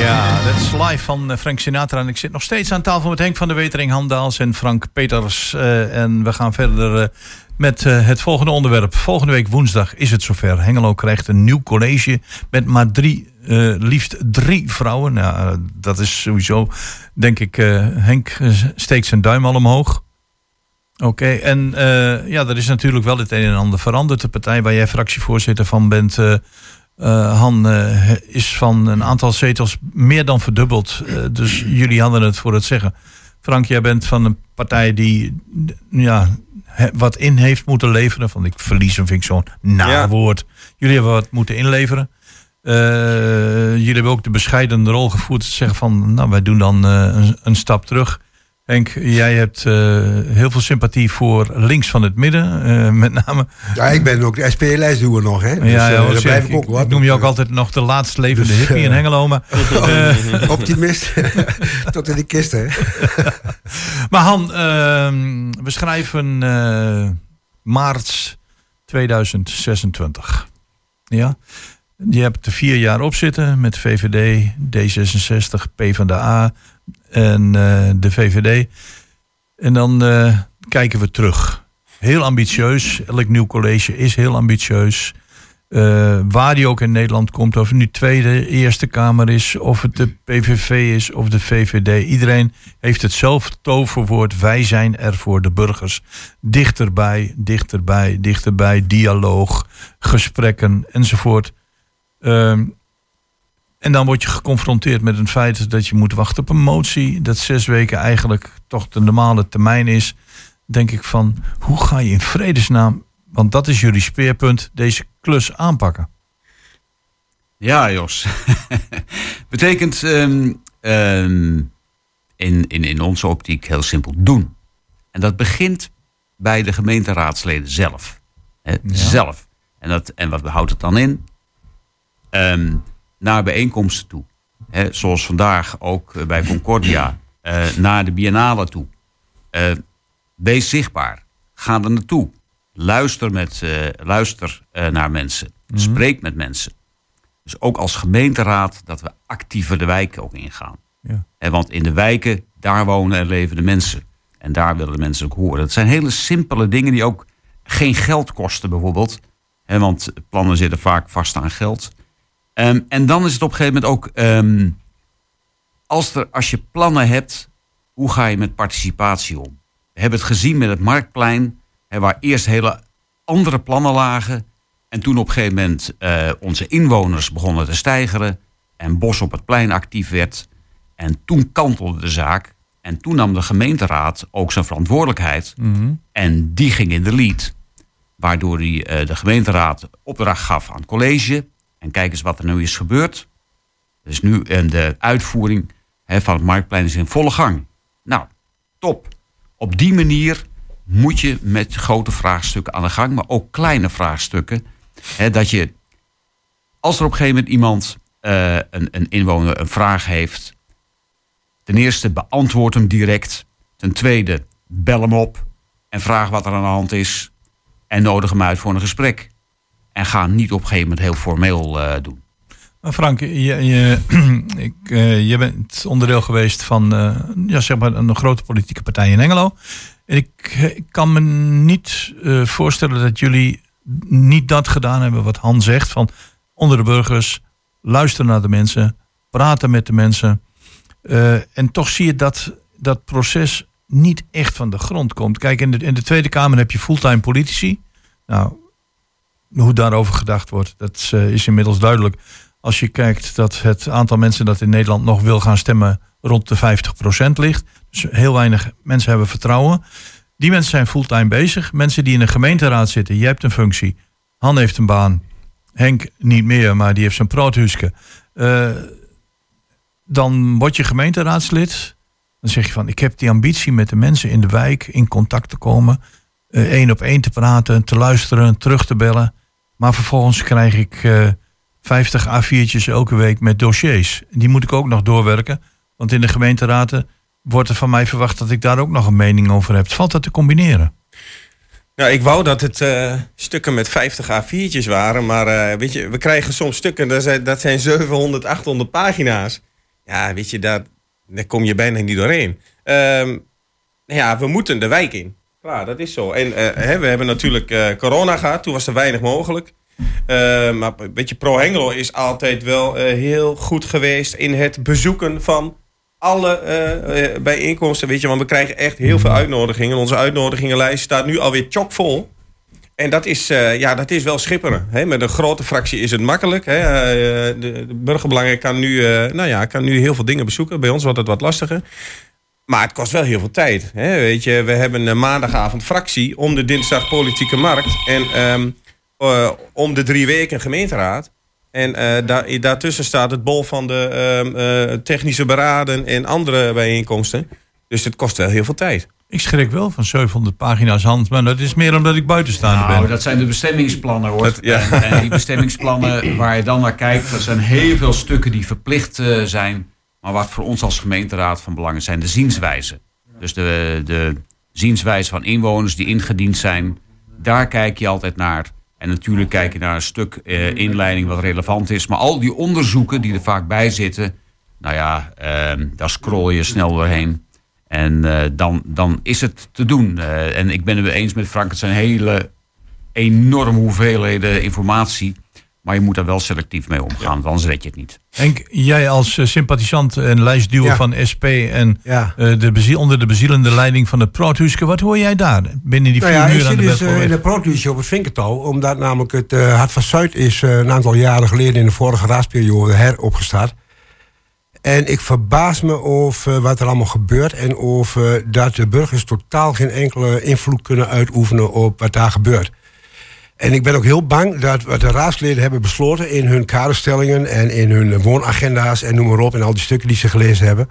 Ja, dat is live van eh, Frank Sinatra. En ik zit nog steeds aan tafel met Henk van der Wetering, Han Daals en Frank Peters. Eh, en we gaan verder eh, met eh, het volgende onderwerp. Volgende week woensdag is het zover. Hengelo krijgt een nieuw college met maar drie, eh, liefst drie vrouwen. Nou, eh, dat is sowieso, denk ik, Henk steekt zijn duim al omhoog. Oké, en ja, er is natuurlijk wel het een en ander veranderd. De partij waar jij fractievoorzitter van bent, Han, is van een aantal zetels meer dan verdubbeld. Dus jullie hadden het voor het zeggen. Frank, jij bent van een partij die ja, he- wat in heeft moeten leveren. Van ik verliezen vind ik zo'n naar Ja. woord. Jullie hebben wat moeten inleveren. Eh, jullie hebben ook de bescheidende rol gevoerd. Te zeggen van, nou, wij doen dan eh, een, een stap terug. Henk, jij hebt eh, heel veel sympathie voor links van het midden. eh, met name. Ja, ik ben ook de SP-lijstduwer nog, hè. Dus, ja, eh, ja, dus blijf ik, ik ook wat. ik noem je ook altijd nog de laatst levende Dus, hippie in eh, Hengelo. Maar, [laughs] eh, [laughs] Optimist. [laughs] Tot in de kist, hè. maar Han, ehm, we schrijven eh, maart 2026. Ja? Je hebt er vier jaar op zitten met VVD, D66, PvdA en eh, de VVD. En dan eh, kijken we terug. Heel ambitieus. Elk nieuw college is heel ambitieus. Eh, waar die ook in Nederland komt, of het nu Tweede, Eerste Kamer is, of het de PVV is of de VVD. Iedereen heeft hetzelfde toverwoord. Wij zijn er voor de burgers. Dichterbij, dichterbij, dichterbij, dialoog, gesprekken enzovoort. Ehm, en dan word je geconfronteerd met het feit dat je moet wachten op een motie. Dat zes weken eigenlijk toch de normale termijn is. Denk ik van, hoe ga je in vredesnaam, want dat is jullie speerpunt, deze klus aanpakken? Ja, Jos. [laughs] Betekent ehm, ehm, in, in, in onze optiek heel simpel doen. En dat begint bij de gemeenteraadsleden zelf. Hè, Zelf. En, dat, en wat houdt het dan in? Ehm, naar bijeenkomsten toe. Zoals vandaag ook eh, bij Concordia. eh, naar de biennale toe. Eh, wees zichtbaar. Ga er naartoe. Luister, met, luister naar mensen. Spreek met mensen. Dus ook als gemeenteraad dat we actiever de wijken ook ingaan. Ja. Want in de wijken, daar wonen en leven de mensen. En daar willen de mensen ook horen. Dat zijn hele simpele dingen die ook geen geld kosten bijvoorbeeld. Want plannen zitten vaak vast aan geld. Ehm, en dan is het op een gegeven moment ook... ehm, als, er, als je plannen hebt, hoe ga je met participatie om? We hebben het gezien met het Marktplein, hè, waar eerst hele andere plannen lagen. En toen op een gegeven moment eh, onze inwoners begonnen te stijgeren. En Bos op het plein actief werd. En toen kantelde de zaak. En toen nam de gemeenteraad ook zijn verantwoordelijkheid. En die ging in de lead. Waardoor die, eh, de gemeenteraad opdracht gaf aan het college. En kijk eens wat er nu is gebeurd. Dus nu de uitvoering van het Marktplein is in volle gang. Nou, top. Op die manier moet je met grote vraagstukken aan de gang, maar ook kleine vraagstukken. Dat je, als er op een gegeven moment iemand, eh, een, een inwoner, een vraag heeft. Ten eerste beantwoord hem direct. Ten tweede, bel hem op en vraag wat er aan de hand is. En nodig hem uit voor een gesprek. En ga niet op een gegeven moment heel formeel eh, doen. Frank, je, je, [clears throat] ik, eh, je bent onderdeel geweest van eh, ja, zeg maar een grote politieke partij in Engelo. En ik, ik kan me niet voorstellen dat jullie niet dat gedaan hebben wat Han zegt. Van onder de burgers, luisteren naar de mensen, praten met de mensen. En toch zie je dat dat proces niet echt van de grond komt. Kijk, in in de Tweede Kamer heb je fulltime politici. Nou, hoe daarover gedacht wordt, dat is, eh, is inmiddels duidelijk. Als je kijkt dat het aantal mensen dat in Nederland nog wil gaan stemmen rond de 50% ligt. Dus heel weinig mensen hebben vertrouwen. Die mensen zijn fulltime bezig. Mensen die in een gemeenteraad zitten, je hebt een functie. Han heeft een baan. Henk niet meer, maar die heeft zijn proothuske. Eh, dan word je gemeenteraadslid. Dan zeg je van, ik heb die ambitie met de mensen in de wijk in contact te komen. eh, één op één te praten, te luisteren, terug te bellen. Maar vervolgens krijg ik eh 50 A4'tjes elke week met dossiers. Die moet ik ook nog doorwerken. Want in de gemeenteraden wordt er van mij verwacht dat ik daar ook nog een mening over heb. Valt dat te combineren? Nou, ik wou dat het eh, stukken met 50 A4'tjes waren. Maar eh, weet je, we krijgen soms stukken, dat zijn, dat zijn 700, 800 pagina's. Ja, weet je, daar, daar kom je bijna niet doorheen. Ehm, ja, we moeten de wijk in. Klaar, dat is zo. En eh, hè, we hebben natuurlijk eh, corona gehad. Toen was er weinig mogelijk. Eh, maar weet je, Pro Hengelo is altijd wel heel goed geweest in het bezoeken van alle eh, bijeenkomsten. Weet je, want we krijgen echt heel veel uitnodigingen. Onze uitnodigingenlijst staat nu alweer chockvol. En dat is, ja, dat is wel schipperen. Hè? Met een grote fractie is het makkelijk. Hè? De, de burgerbelangen kan nu, nou ja, kan nu heel veel dingen bezoeken. Bij ons wordt het wat lastiger. Maar het kost wel heel veel tijd. Hè? Weet je, we hebben een maandagavond fractie om de dinsdag politieke markt. En ehm, eh, om de drie weken gemeenteraad. En eh, daar, daartussen staat het bol van de ehm, eh, technische beraden en andere bijeenkomsten. Dus het kost wel heel veel tijd. Ik schrik wel van 700 pagina's hand, maar dat is meer omdat ik buitenstaander Nou, ben. dat zijn de bestemmingsplannen hoor. Dat- ja. en, en die bestemmingsplannen waar je dan naar kijkt, dat zijn heel veel stukken die verplicht eh, zijn. Maar wat voor ons als gemeenteraad van belang is, zijn de zienswijzen. Dus de, de zienswijze van inwoners die ingediend zijn, daar kijk je altijd naar. En natuurlijk kijk je naar een stuk eh, inleiding wat relevant is. Maar al die onderzoeken die er vaak bij zitten, nou ja, eh, daar scroll je snel doorheen. En eh, dan, dan is het te doen. Eh, en ik ben het eens met Frank, het zijn hele enorme hoeveelheden informatie. Maar je moet daar wel selectief mee omgaan, want anders red je het niet. Henk, jij als eh, sympathisant en lijstduwer Ja. van SP en Ja. eh, de bezie- onder de bezielende leiding van het Proothuske, wat hoor jij daar binnen die vier Nou ja, ik uur aan zit de dus eh, in de proothuisje op het Vinkertouw. Omdat namelijk het Hart van Zuid is een aantal jaren geleden in de vorige raadsperiode heropgestart. En ik verbaas me over wat er allemaal gebeurt. En over dat de burgers totaal geen enkele invloed kunnen uitoefenen op wat daar gebeurt. En ik ben ook heel bang dat wat de raadsleden hebben besloten in hun kaderstellingen en in hun woonagenda's en noem maar op, en al die stukken die ze gelezen hebben,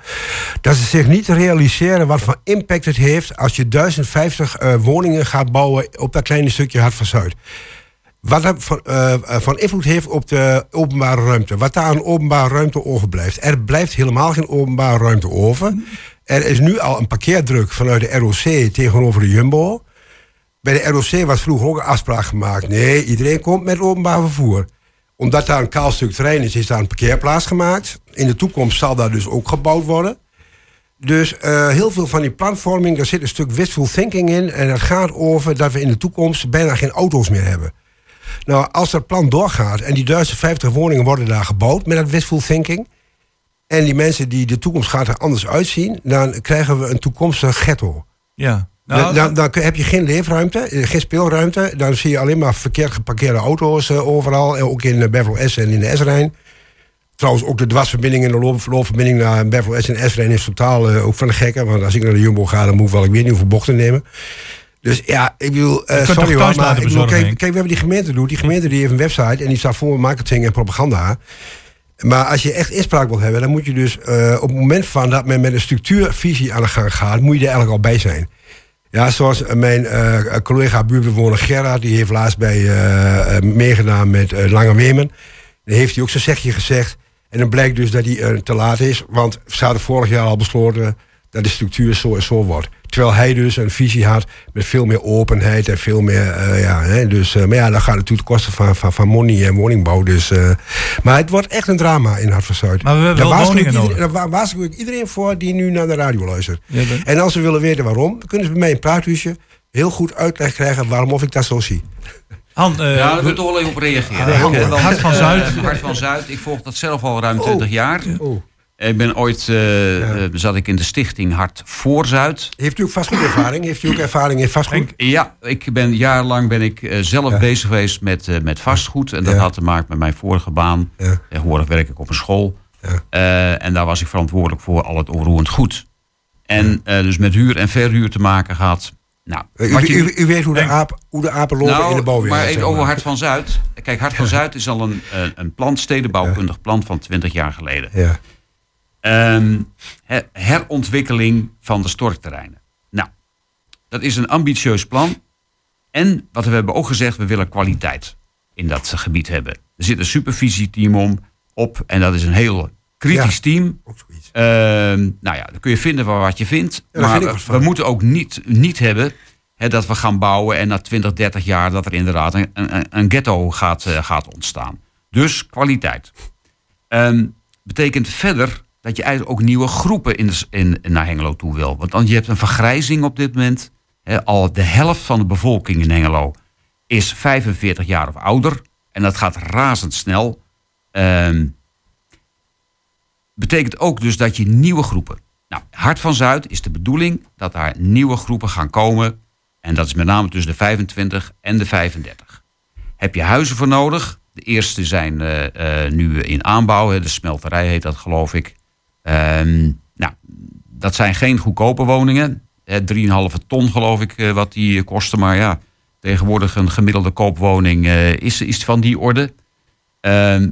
dat ze zich niet realiseren wat voor impact het heeft als je 1050 eh, woningen gaat bouwen op dat kleine stukje Hart van Zuid. Wat dat van, eh, eh, van invloed heeft op de openbare ruimte. Wat daar aan openbare ruimte overblijft. Er blijft helemaal geen openbare ruimte over. Er is nu al een parkeerdruk vanuit de ROC tegenover de Jumbo. Bij de ROC was vroeger ook een afspraak gemaakt. Nee, iedereen komt met openbaar vervoer. Omdat daar een kaal stuk terrein is, is daar een parkeerplaats gemaakt. In de toekomst zal daar dus ook gebouwd worden. Dus eh, heel veel van die planvorming, daar zit een stuk wishful thinking in. En het gaat over dat we in de toekomst bijna geen auto's meer hebben. Nou, als dat plan doorgaat en die 1050 woningen worden daar gebouwd met dat wishful thinking. En die mensen die de toekomst gaat er anders uitzien, dan krijgen we een toekomstig ghetto. Ja. Dan, Nou, dan, dan heb je geen leefruimte, eh, geen speelruimte. Dan zie je alleen maar verkeerd geparkeerde auto's eh, overal. En ook in uh, Beverly S en in de S-Rijn. Trouwens, ook de dwarsverbinding en de loop, loopverbinding naar Beverly S en S-Rijn is totaal eh, ook van de gekken. Want als ik naar de Jumbo ga, dan moet ik wel ik weet niet hoeveel bochten nemen. Dus ja, ik bedoel, eh, kunt sorry hoor, maar ik bedoel, kijk, we hebben die gemeente doet. Die gemeente die heeft een website en die staat vol met marketing en propaganda. Maar als je echt inspraak wil hebben, dan moet je dus eh, op het moment van dat men met een structuurvisie aan de gang gaat, moet je er eigenlijk al bij zijn. Ja, zoals eh, mijn eh, collega buurtbewoner Gerard, die heeft laatst bij eh, meegedaan met Lange Weemen. Dan heeft hij ook zijn zegje gezegd. En dan blijkt dus dat hij te laat is, want ze hadden vorig jaar al besloten dat de structuur zo en zo wordt. Terwijl hij dus een visie had met veel meer openheid en veel meer. eh, ja, hè, dus, eh, maar ja, dat gaat natuurlijk ten koste van, van, van money en woningbouw. Dus, eh, maar het wordt echt een drama in Hart van Zuid. Maar we hebben Daar wel waarschuw ik woningen iedereen- nodig. Daar wa- waarschuw ik iedereen voor die nu naar de radio luistert. Ja, dat- En als ze willen weten waarom, dan kunnen ze bij mij in het praathuisje heel goed uitleg krijgen waarom of ik dat zo zie. Han, eh, ja, daar wil we- ik toch wel even op reageren. Ja, Hart van Zuid. Hart van Zuid. Ik volg dat zelf al ruim 20 jaar. Oh. Ik ben ooit, eh, eh, zat ik in de stichting Hart voor Zuid. Heeft u ook vastgoedervaring? Heeft u ook ervaring in vastgoed? Ja, ik ben jarenlang ben ik eh, zelf bezig geweest met, met vastgoed. En dat Ja. had te maken met mijn vorige baan. Tegenwoordig werk ik op een school. En daar was ik verantwoordelijk voor al het onroerend goed. En dus met huur en verhuur te maken gehad. Nou, U, je- u, u weet hoe de, aap, hoe de apen lopen nou, in de bouwwereld. Maar even over Hart van Zuid. Kijk, Hart van Zuid is al een, een plan, stedenbouwkundig plan van 20 jaar geleden. Ja. Ehm, he- herontwikkeling van de storkterreinen. Nou, dat is een ambitieus plan. En wat we hebben ook gezegd, we willen kwaliteit in dat gebied hebben. Er zit een supervisieteam om, op en dat is een heel kritisch team. Ehm, nou ja, dan kun je vinden wat je vindt. maar we, moeten ook niet, niet hebben hè, dat we gaan bouwen en na 20, 30 jaar dat er inderdaad een, een, een ghetto gaat, eh, gaat ontstaan. Dus kwaliteit. Ehm, betekent verder dat je eigenlijk ook nieuwe groepen in, in, naar Hengelo toe wil. Want dan, je hebt een vergrijzing op dit moment. Al de helft van de bevolking in Hengelo is 45 jaar of ouder. En dat gaat razendsnel. Ehm betekent ook dus dat je nieuwe groepen. Nou, Hart van Zuid is de bedoeling dat daar nieuwe groepen gaan komen. En dat is met name tussen de 25 en de 35. Heb je huizen voor nodig? De eerste zijn eh, eh, nu in aanbouw. De smelterij heet dat, geloof ik. Ehm, nou, dat zijn geen goedkope woningen. Hè, 3,5 ton, geloof ik, eh, wat die eh, kosten. Maar ja, tegenwoordig een gemiddelde koopwoning eh, is, is van die orde. Ehm,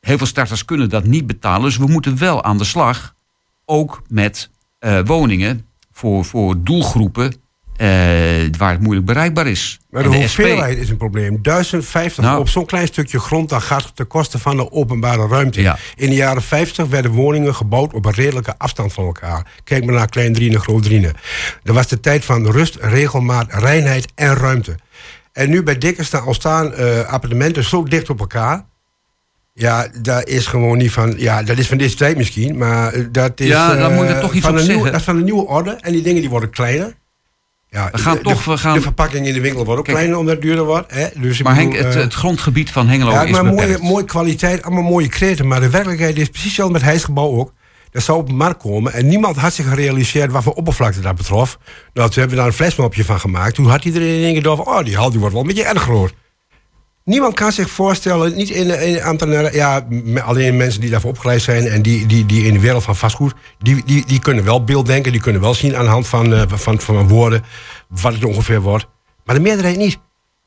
heel veel starters kunnen dat niet betalen. Dus we moeten wel aan de slag. Ook met eh, woningen voor, voor doelgroepen eh, waar het moeilijk bereikbaar is. Maar de, SP hoeveelheid is een probleem. 1050 Nou. op zo'n klein stukje grond, dat gaat ten koste van de openbare ruimte. Ja. In de jaren 50 werden woningen gebouwd op een redelijke afstand van elkaar. Kijk maar naar Klein Driene, Groot Driene. Dat was de tijd van rust, regelmaat, reinheid en ruimte. En nu bij Dikke staan ontstaan eh, appartementen zo dicht op elkaar. Ja, dat is gewoon niet van. Ja, dat is van deze tijd misschien, maar eh, dat is. Ja, daar eh, moet ik toch iets van op een nieuwe, zeggen. Dat is van een nieuwe orde en die dingen die worden kleiner. Ja, We gaan de, toch- we gaan- de verpakking in de winkel wordt ook Kijk. kleiner omdat het duurder wordt. Hè? Dus Maar Henk, het, eh, het grondgebied van Hengelo ja, is maar mooie, mooie kwaliteit, allemaal mooie kreten. Maar de werkelijkheid is precies hetzelfde met Hijsgebouw ook. Dat zou op de markt komen. En niemand had zich gerealiseerd wat voor oppervlakte dat betrof. Nou, toen hebben we daar een flesmopje van gemaakt. Toen had iedereen in één keer door van... oh, die hal die wordt wel een beetje erg groot. Niemand kan zich voorstellen, niet in, in ambtenaren... ja, alleen mensen die daarvoor opgeleid zijn... en die, die, die in de wereld van vastgoed... die, die, die kunnen wel beelddenken. Die kunnen wel zien aan de hand van, eh, van, van woorden... wat het ongeveer wordt. Maar de meerderheid niet.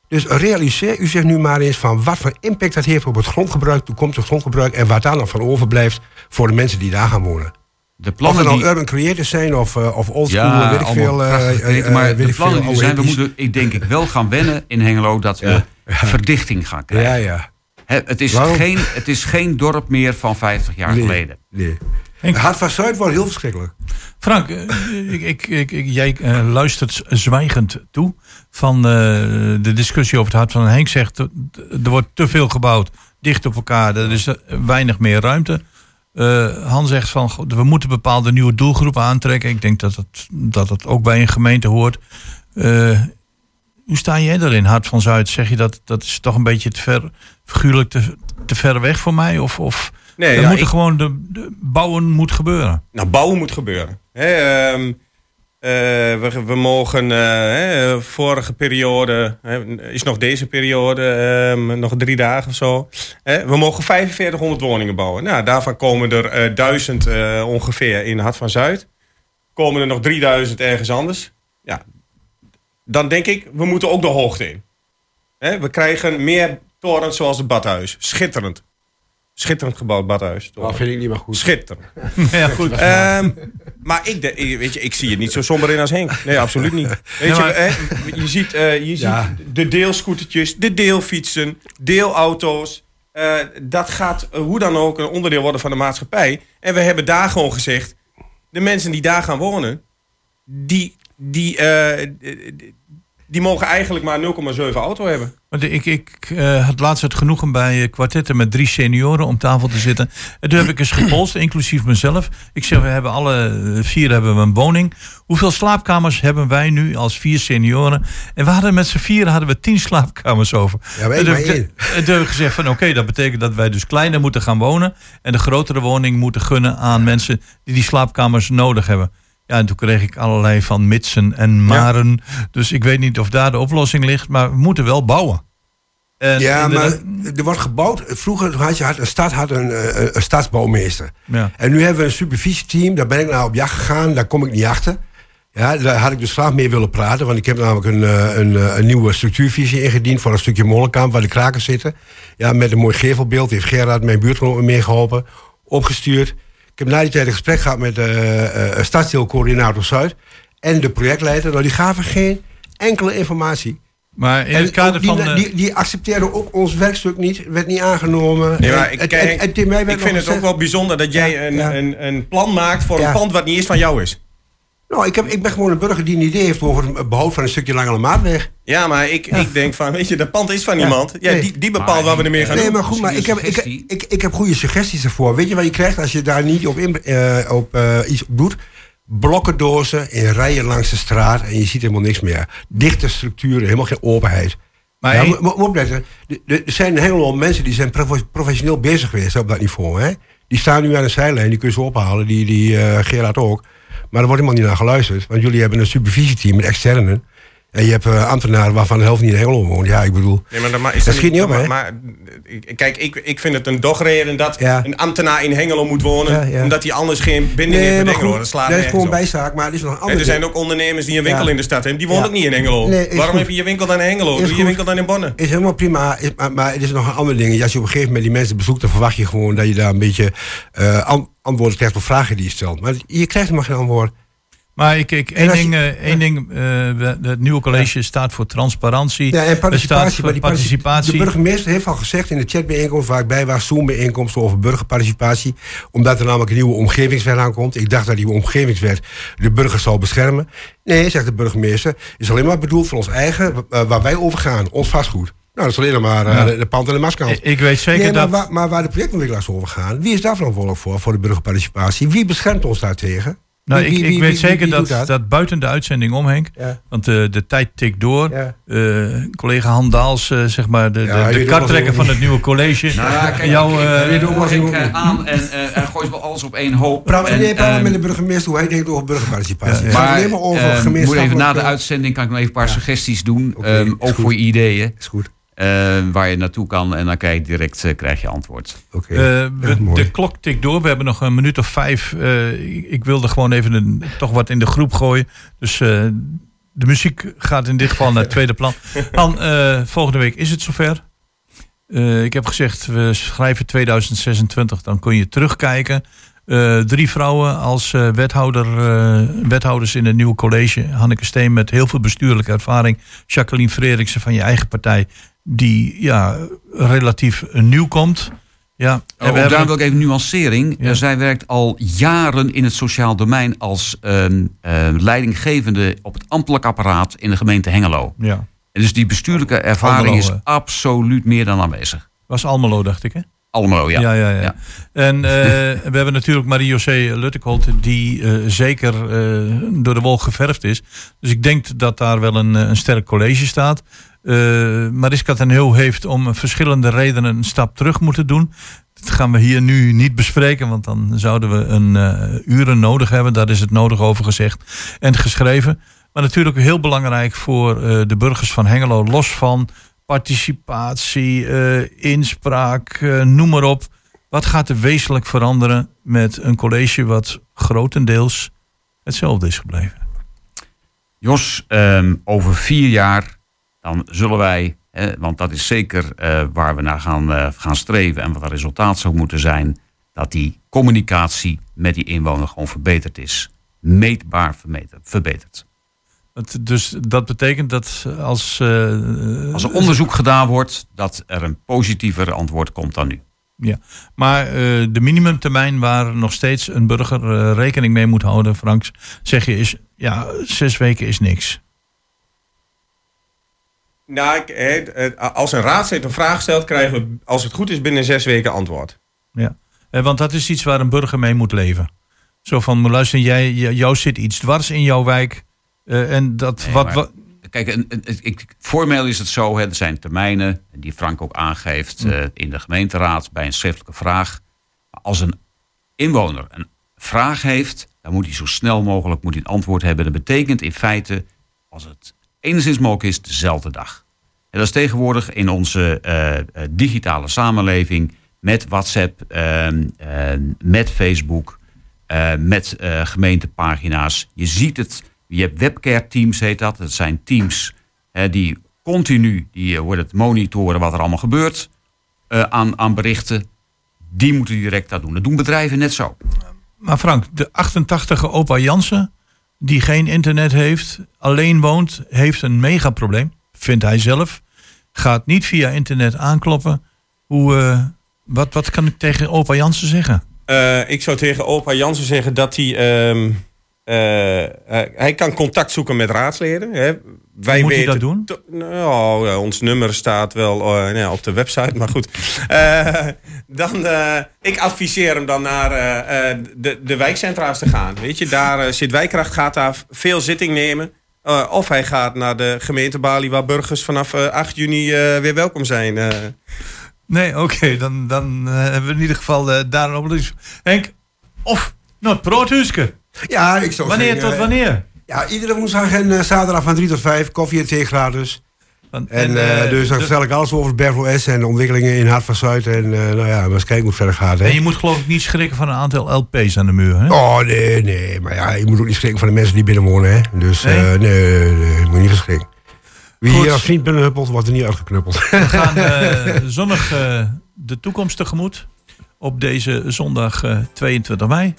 Dus realiseer u zich nu maar eens van wat voor impact dat heeft op het grondgebruik, toekomstig grondgebruik en wat daar nog van overblijft voor de mensen die daar gaan wonen. De Of plannen het nou urban creators zijn of, eh, of old school, Ja, weet ik veel. eh, maar de plannen die zijn, we moeten, ik denk ik wel gaan wennen in Hengelo dat we verdichting gaan krijgen. Ja, ja. Het, is Waarom? geen, het is geen dorp meer van 50 jaar Nee. geleden. Nee. Het Hart van Zuid wordt heel verschrikkelijk. Frank, eh, ik, ik, ik, ik- jij eh, luistert zwijgend toe van eh, de discussie over het hart van Henk zegt er wordt te veel gebouwd, dicht op elkaar, er is weinig meer ruimte. Eh, Han zegt van we moeten bepaalde nieuwe doelgroepen aantrekken. Ik denk dat het, dat het ook bij een gemeente hoort. Hoe sta jij daarin, Hart van Zuid? Zeg je dat dat is toch een beetje te ver, figuurlijk te, te ver weg voor mij? Of, of Nee, er ja, moet er ik- gewoon de, de bouwen moet gebeuren? Nou, bouwen moet gebeuren. Ehm, eh, we, we mogen, eh, hè, vorige periode, hè, is nog deze periode, ehm, nog drie dagen of zo. Hè, we mogen 4500 woningen bouwen. Nou, daarvan komen er eh, 1000 eh, ongeveer in Hart van Zuid. Komen er nog 3000 ergens anders. Ja, dan denk ik, we moeten ook de hoogte in. Hè, we krijgen meer torens zoals het badhuis. Schitterend. Schitterend gebouwd badhuis. Dat vind ik niet meer goed. Schitterend. [laughs] Ja, goed. Ehm, maar ik, de- weet je, ik zie het niet zo somber in als Henk. Nee, absoluut niet. [laughs] Weet Ja, je, je ziet, eh, je Ja. ziet de deelscootertjes, de deelfietsen, deelauto's. Eh, dat gaat eh, hoe dan ook een onderdeel worden van de maatschappij. En we hebben daar gewoon gezegd... de mensen die daar gaan wonen... die, die, eh, die mogen eigenlijk maar 0,7 auto hebben. Want ik, ik eh, had laatst het genoegen bij eh, kwartetten met drie senioren om tafel te zitten. En toen heb ik eens gepolst, inclusief mezelf. Ik zeg, we hebben alle vier hebben we een woning. Hoeveel slaapkamers hebben wij nu als vier senioren? En we hadden met z'n vieren hadden we tien slaapkamers over. Ja, toen maar ik- en toen heb ik gezegd van oké, dat betekent dat wij dus kleiner moeten gaan wonen. En de grotere woning moeten gunnen aan mensen die die slaapkamers nodig hebben. Ja, en toen kreeg ik allerlei van mitsen en maren. Dus ik weet niet of daar de oplossing ligt, maar we moeten wel bouwen. En ja, maar er wordt gebouwd. Vroeger had je had, een stad had een, eh, een stadsbouwmeester. Ja. En nu hebben we een supervisieteam. Daar ben ik naar op jacht gegaan. Daar kom ik niet achter. Ja, daar had ik dus graag mee willen praten. Want ik heb namelijk een, eh, een, eh, een nieuwe structuurvisie ingediend... voor een stukje Molenkamp, waar de krakers zitten. Ja, met een mooi gevelbeeld. Heeft Gerard, mijn buurtgenoot, me meegeholpen. Opgestuurd. Ik heb na die tijd een gesprek gehad met de uh, stadsdeelcoördinator Zuid... en de projectleider. Nou, die gaven geen enkele informatie. Maar in En het kader die, van... eh, die, die accepteerden ook ons werkstuk niet, werd niet aangenomen. Nee, maar ik, ik vind het gezegd- ook wel bijzonder dat jij een, ja. een, een plan maakt voor Ja. een pand wat niet eens van jou is. Nou, ik, heb, ik ben gewoon een burger die een idee heeft over het behoud van een stukje Langere Maatweg. Ja, maar ik, ik denk van, weet je, dat pand is van Ja. iemand. Ja, Nee. die, die bepaalt wat we ermee gaan nee, doen. maar goed, maar ik heb, ik, ik, ik heb goede suggesties ervoor. Weet je wat je krijgt als je daar niet op, in, eh, op eh, iets op doet? Blokkendozen in rijen langs de straat en je ziet helemaal niks meer. Dichte structuren, helemaal geen openheid. Maar ja, moet, opletten. Er- zijn een heleboel mensen die zijn prof- professioneel bezig geweest op dat niveau. Hè? Die staan nu aan de zijlijn, die kun je ze ophalen. Die, die eh, Gerard ook. Maar er wordt helemaal niet naar geluisterd. Want jullie hebben een supervisieteam met externen. En je hebt eh, ambtenaren waarvan de helft niet in Hengelo woont. Ja, ik bedoel... Nee, maar dat, ma- is dat schiet niet op, maar, hè? maar, kijk, ik, ik vind het een dogreden dat Ja. een ambtenaar in Hengelo moet wonen. Ja, ja. Omdat hij anders geen binding heeft met maar Hengelo. goed, Dat slaat dat is gewoon op. bijzaak. Maar er is nog een En er zijn ook ondernemers die een winkel in de stad hebben. Die wonen ook niet in Hengelo. Nee, Waarom goed. heb je je winkel dan in Hengelo? Is Doe je goed. winkel dan in Bonnen? Is helemaal prima. Is, maar, maar het is nog een ander ding. Als je op een gegeven moment die mensen bezoekt, dan verwacht je gewoon dat je daar een beetje an- antwoorden krijgt op vragen die je stelt. Maar je krijgt helemaal geen antwoord. Maar ik, ik, één je- ding, eh, één ding eh, het nieuwe college staat voor transparantie. Ja, en staat participatie. voor. De burgemeester heeft al gezegd in de chatbijeenkomst waar ik bij was, Zoom-bijeenkomst over burgerparticipatie. Omdat er namelijk een nieuwe omgevingswet aankomt. Ik dacht dat die omgevingswet de burgers zou beschermen. Nee, zegt de burgemeester, is alleen maar bedoeld voor ons eigen, waar wij over gaan, ons vastgoed. Nou, dat is alleen maar eh, Ja. de, de pand en de maskant. Ik- ik weet zeker nee, maar, dat- waar, maar waar de projectontwikkelaars over gaan, wie is daar verantwoordelijk voor, voor de burgerparticipatie? Wie beschermt ons daartegen? Nou, Wie- ik, wie- ik wie- weet wie- zeker wie dat, dat? buiten de uitzending om, Henk. Ja. Want de, de tijd tikt door. Ja. Eh, collega Han Daals, eh, zeg maar, de, Ja, de, de zo- van het nieuwe college. Nou ja, kijk, Jou, ik, eh, eh, aan en, eh, en gooi wel alles op één hoop. Praat, En, nee, praat ehm, met de burgemeester hoe hij denkt over burgerparticipatie. Ja, Het ja. gaat Maar alleen maar over eh, moet even na de uitzending kan ik nog even een paar suggesties doen. Ehm, ook goed. voor je ideeën. Is goed. Eh, waar je naartoe kan. En dan krijg je direct eh, krijg je antwoord. Oké. Eh, de klok tikt door. We hebben nog een minuut of vijf. Eh, ik, ik wilde gewoon even een, toch wat in de groep gooien. Dus eh, de muziek gaat in dit geval naar het tweede plan. [laughs] Dan, eh, volgende week is het zover. Eh, ik heb gezegd, we schrijven 2026. Dan kun je terugkijken. Eh, drie vrouwen als eh, wethouder, eh, wethouders in het nieuwe college. Hanneke Steen met heel veel bestuurlijke ervaring. Jacqueline Freriksen van je eigen partij. Die ja, relatief nieuw komt. Ja, en we Oh, ook hebben- daar wil ik even nuancering. Ja. Eh, zij werkt al jaren in het sociaal domein als ehm, eh, leidinggevende op het ambtelijk apparaat in de gemeente Hengelo. ja, En dus die bestuurlijke ervaring Almelo, is eh. absoluut meer dan aanwezig. was Almelo, dacht ik, hè? Allemaal, ja. Ja, ja, ja. Ja. En eh, [laughs] we hebben natuurlijk Marie-José Luttekholt, die zeker door de wol geverfd is. Dus ik denk dat daar wel een, een sterk college staat. Eh Mariska ten Heel heeft om verschillende redenen een stap terug moeten doen. Dat gaan we hier nu niet bespreken, want dan zouden we een eh, uren nodig hebben. Daar is het nodig over gezegd en geschreven. Maar natuurlijk heel belangrijk voor eh, de burgers van Hengelo, los van participatie, inspraak, noem maar op. Wat gaat er wezenlijk veranderen met een college wat grotendeels hetzelfde is gebleven? Jos, ehm, over vier jaar dan zullen wij, hè, want dat is zeker eh, waar we naar gaan, eh, gaan streven en wat het resultaat zou moeten zijn, dat die communicatie met die inwoner gewoon verbeterd is. Meetbaar verbeterd. Dus dat betekent dat als. eh, Als er onderzoek gedaan wordt, dat er een positiever antwoord komt dan nu. Ja, maar de minimumtermijn waar nog steeds een burger rekening mee moet houden, Franks, zeg je is, ja, zes weken is niks. Nou, ik, als een raadslid een vraag stelt, krijgen we, als het goed is, binnen zes weken antwoord. Ja. Eh, want dat is iets waar een burger mee moet leven. Zo van, luister, jij, jou zit iets dwars in jouw wijk. eh, en dat, Nee, wat, maar- wat, Kijk, ik, formeel is het zo, hè, er zijn termijnen die Frank ook aangeeft Hm. eh, in de gemeenteraad bij een schriftelijke vraag. Maar Als een inwoner een vraag heeft, dan moet hij zo snel mogelijk moet hij een antwoord hebben. Dat betekent in feite, als het enigszins mogelijk is, dezelfde dag. En dat is tegenwoordig in onze eh, eh, digitale samenleving met WhatsApp, ehm, eh, met Facebook, eh, met gemeentepagina's. Je ziet het, je hebt webcare teams heet dat. Dat zijn teams die continu die, worden het monitoren wat er allemaal gebeurt aan, aan berichten. Die moeten direct dat doen. Dat doen bedrijven net zo. maar Frank, de 88e opa Jansen, die geen internet heeft, alleen woont, heeft een megaprobleem. Vindt hij zelf. Gaat niet via internet aankloppen. Hoe, eh, wat, wat kan ik tegen opa Jansen zeggen? Eh, ik zou tegen opa Jansen zeggen dat hij... ehm, eh, eh, hij kan contact zoeken met raadsleden. Hè. Wij moet weten dat doen? Nou, ja, ons nummer staat wel eh, nou ja, op de website, maar goed. Eh, dan, ik adviseer hem dan naar de, de wijkcentra's te gaan. Weet je, daar zit Wijkracht, gaat daar veel zitting nemen. Of hij gaat naar de gemeentebalie waar burgers vanaf eh, 8 juni weer welkom zijn. Nee, oké, dan, dan hebben we in ieder geval daar een oplossing. Henk, of nou, het broodhuiske. Ja, ik zou Wanneer zeggen, tot eh, wanneer? Ja, iedere woensdag en eh, zaterdag van 3 tot 5, koffie en thee gratis. Van- En, eh, dus dan de- vertel ik alles over Bervo S en de ontwikkelingen in Hart van Zuid. En nou ja, maar eens kijken hoe het verder gaat. Hè. En je moet geloof ik niet schrikken van een aantal LP's aan de muur. Hè? Oh, nee, nee. Maar ja, je moet ook niet schrikken van de mensen die binnen wonen. Hè. Dus Nee? nee, nee, nee, je moet niet verschrikken. Wie Goed. hier als vriend binnenhuppelt, wordt er niet uitgeknuppeld. We [laughs] gaan zonnig de toekomst tegemoet op deze zondag eh, 22 mei.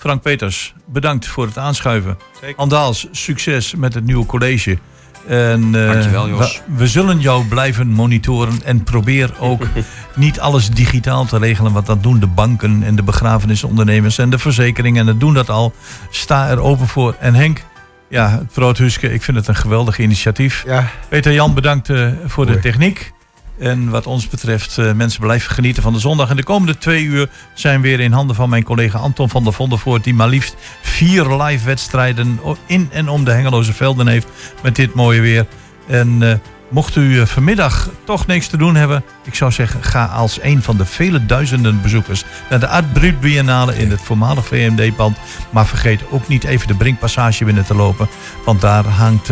Frank Peters, bedankt voor het aanschuiven. Zeker. Andaals, succes met het nieuwe college. En, eh, Dankjewel, Jos. We, we zullen jou blijven monitoren en probeer ook [laughs] niet alles digitaal te regelen. Want dat doen de banken en de begrafenisondernemers en de verzekeringen. En dat doen dat al. Sta er open voor. En Henk, ja, het Broodhuske, ik vind het een geweldig initiatief. ja, Peter Jan, bedankt eh, voor de techniek. En wat ons betreft, eh, mensen blijven genieten van de zondag. En de komende twee uur zijn weer in handen van mijn collega Anton van der Vondervoort... die maar liefst vier live wedstrijden in en om de Hengeloze Velden heeft... met dit mooie weer. En eh, mocht u eh, vanmiddag toch niks te doen hebben... ik zou zeggen, ga als een van de vele duizenden bezoekers... naar de Art Brut Biennale in het voormalig VMD-pand. Maar vergeet ook niet even de Brinkpassage binnen te lopen... want daar hangt...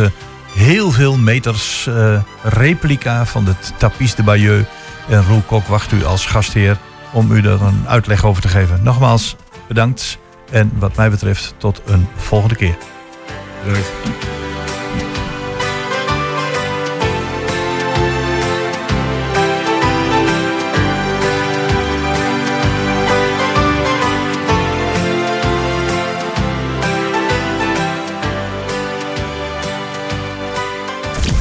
heel veel meters eh, replica van het Tapis de Bayeux. En Roel Kok wacht u als gastheer om u er een uitleg over te geven. Nogmaals, bedankt. En wat mij betreft tot een volgende keer.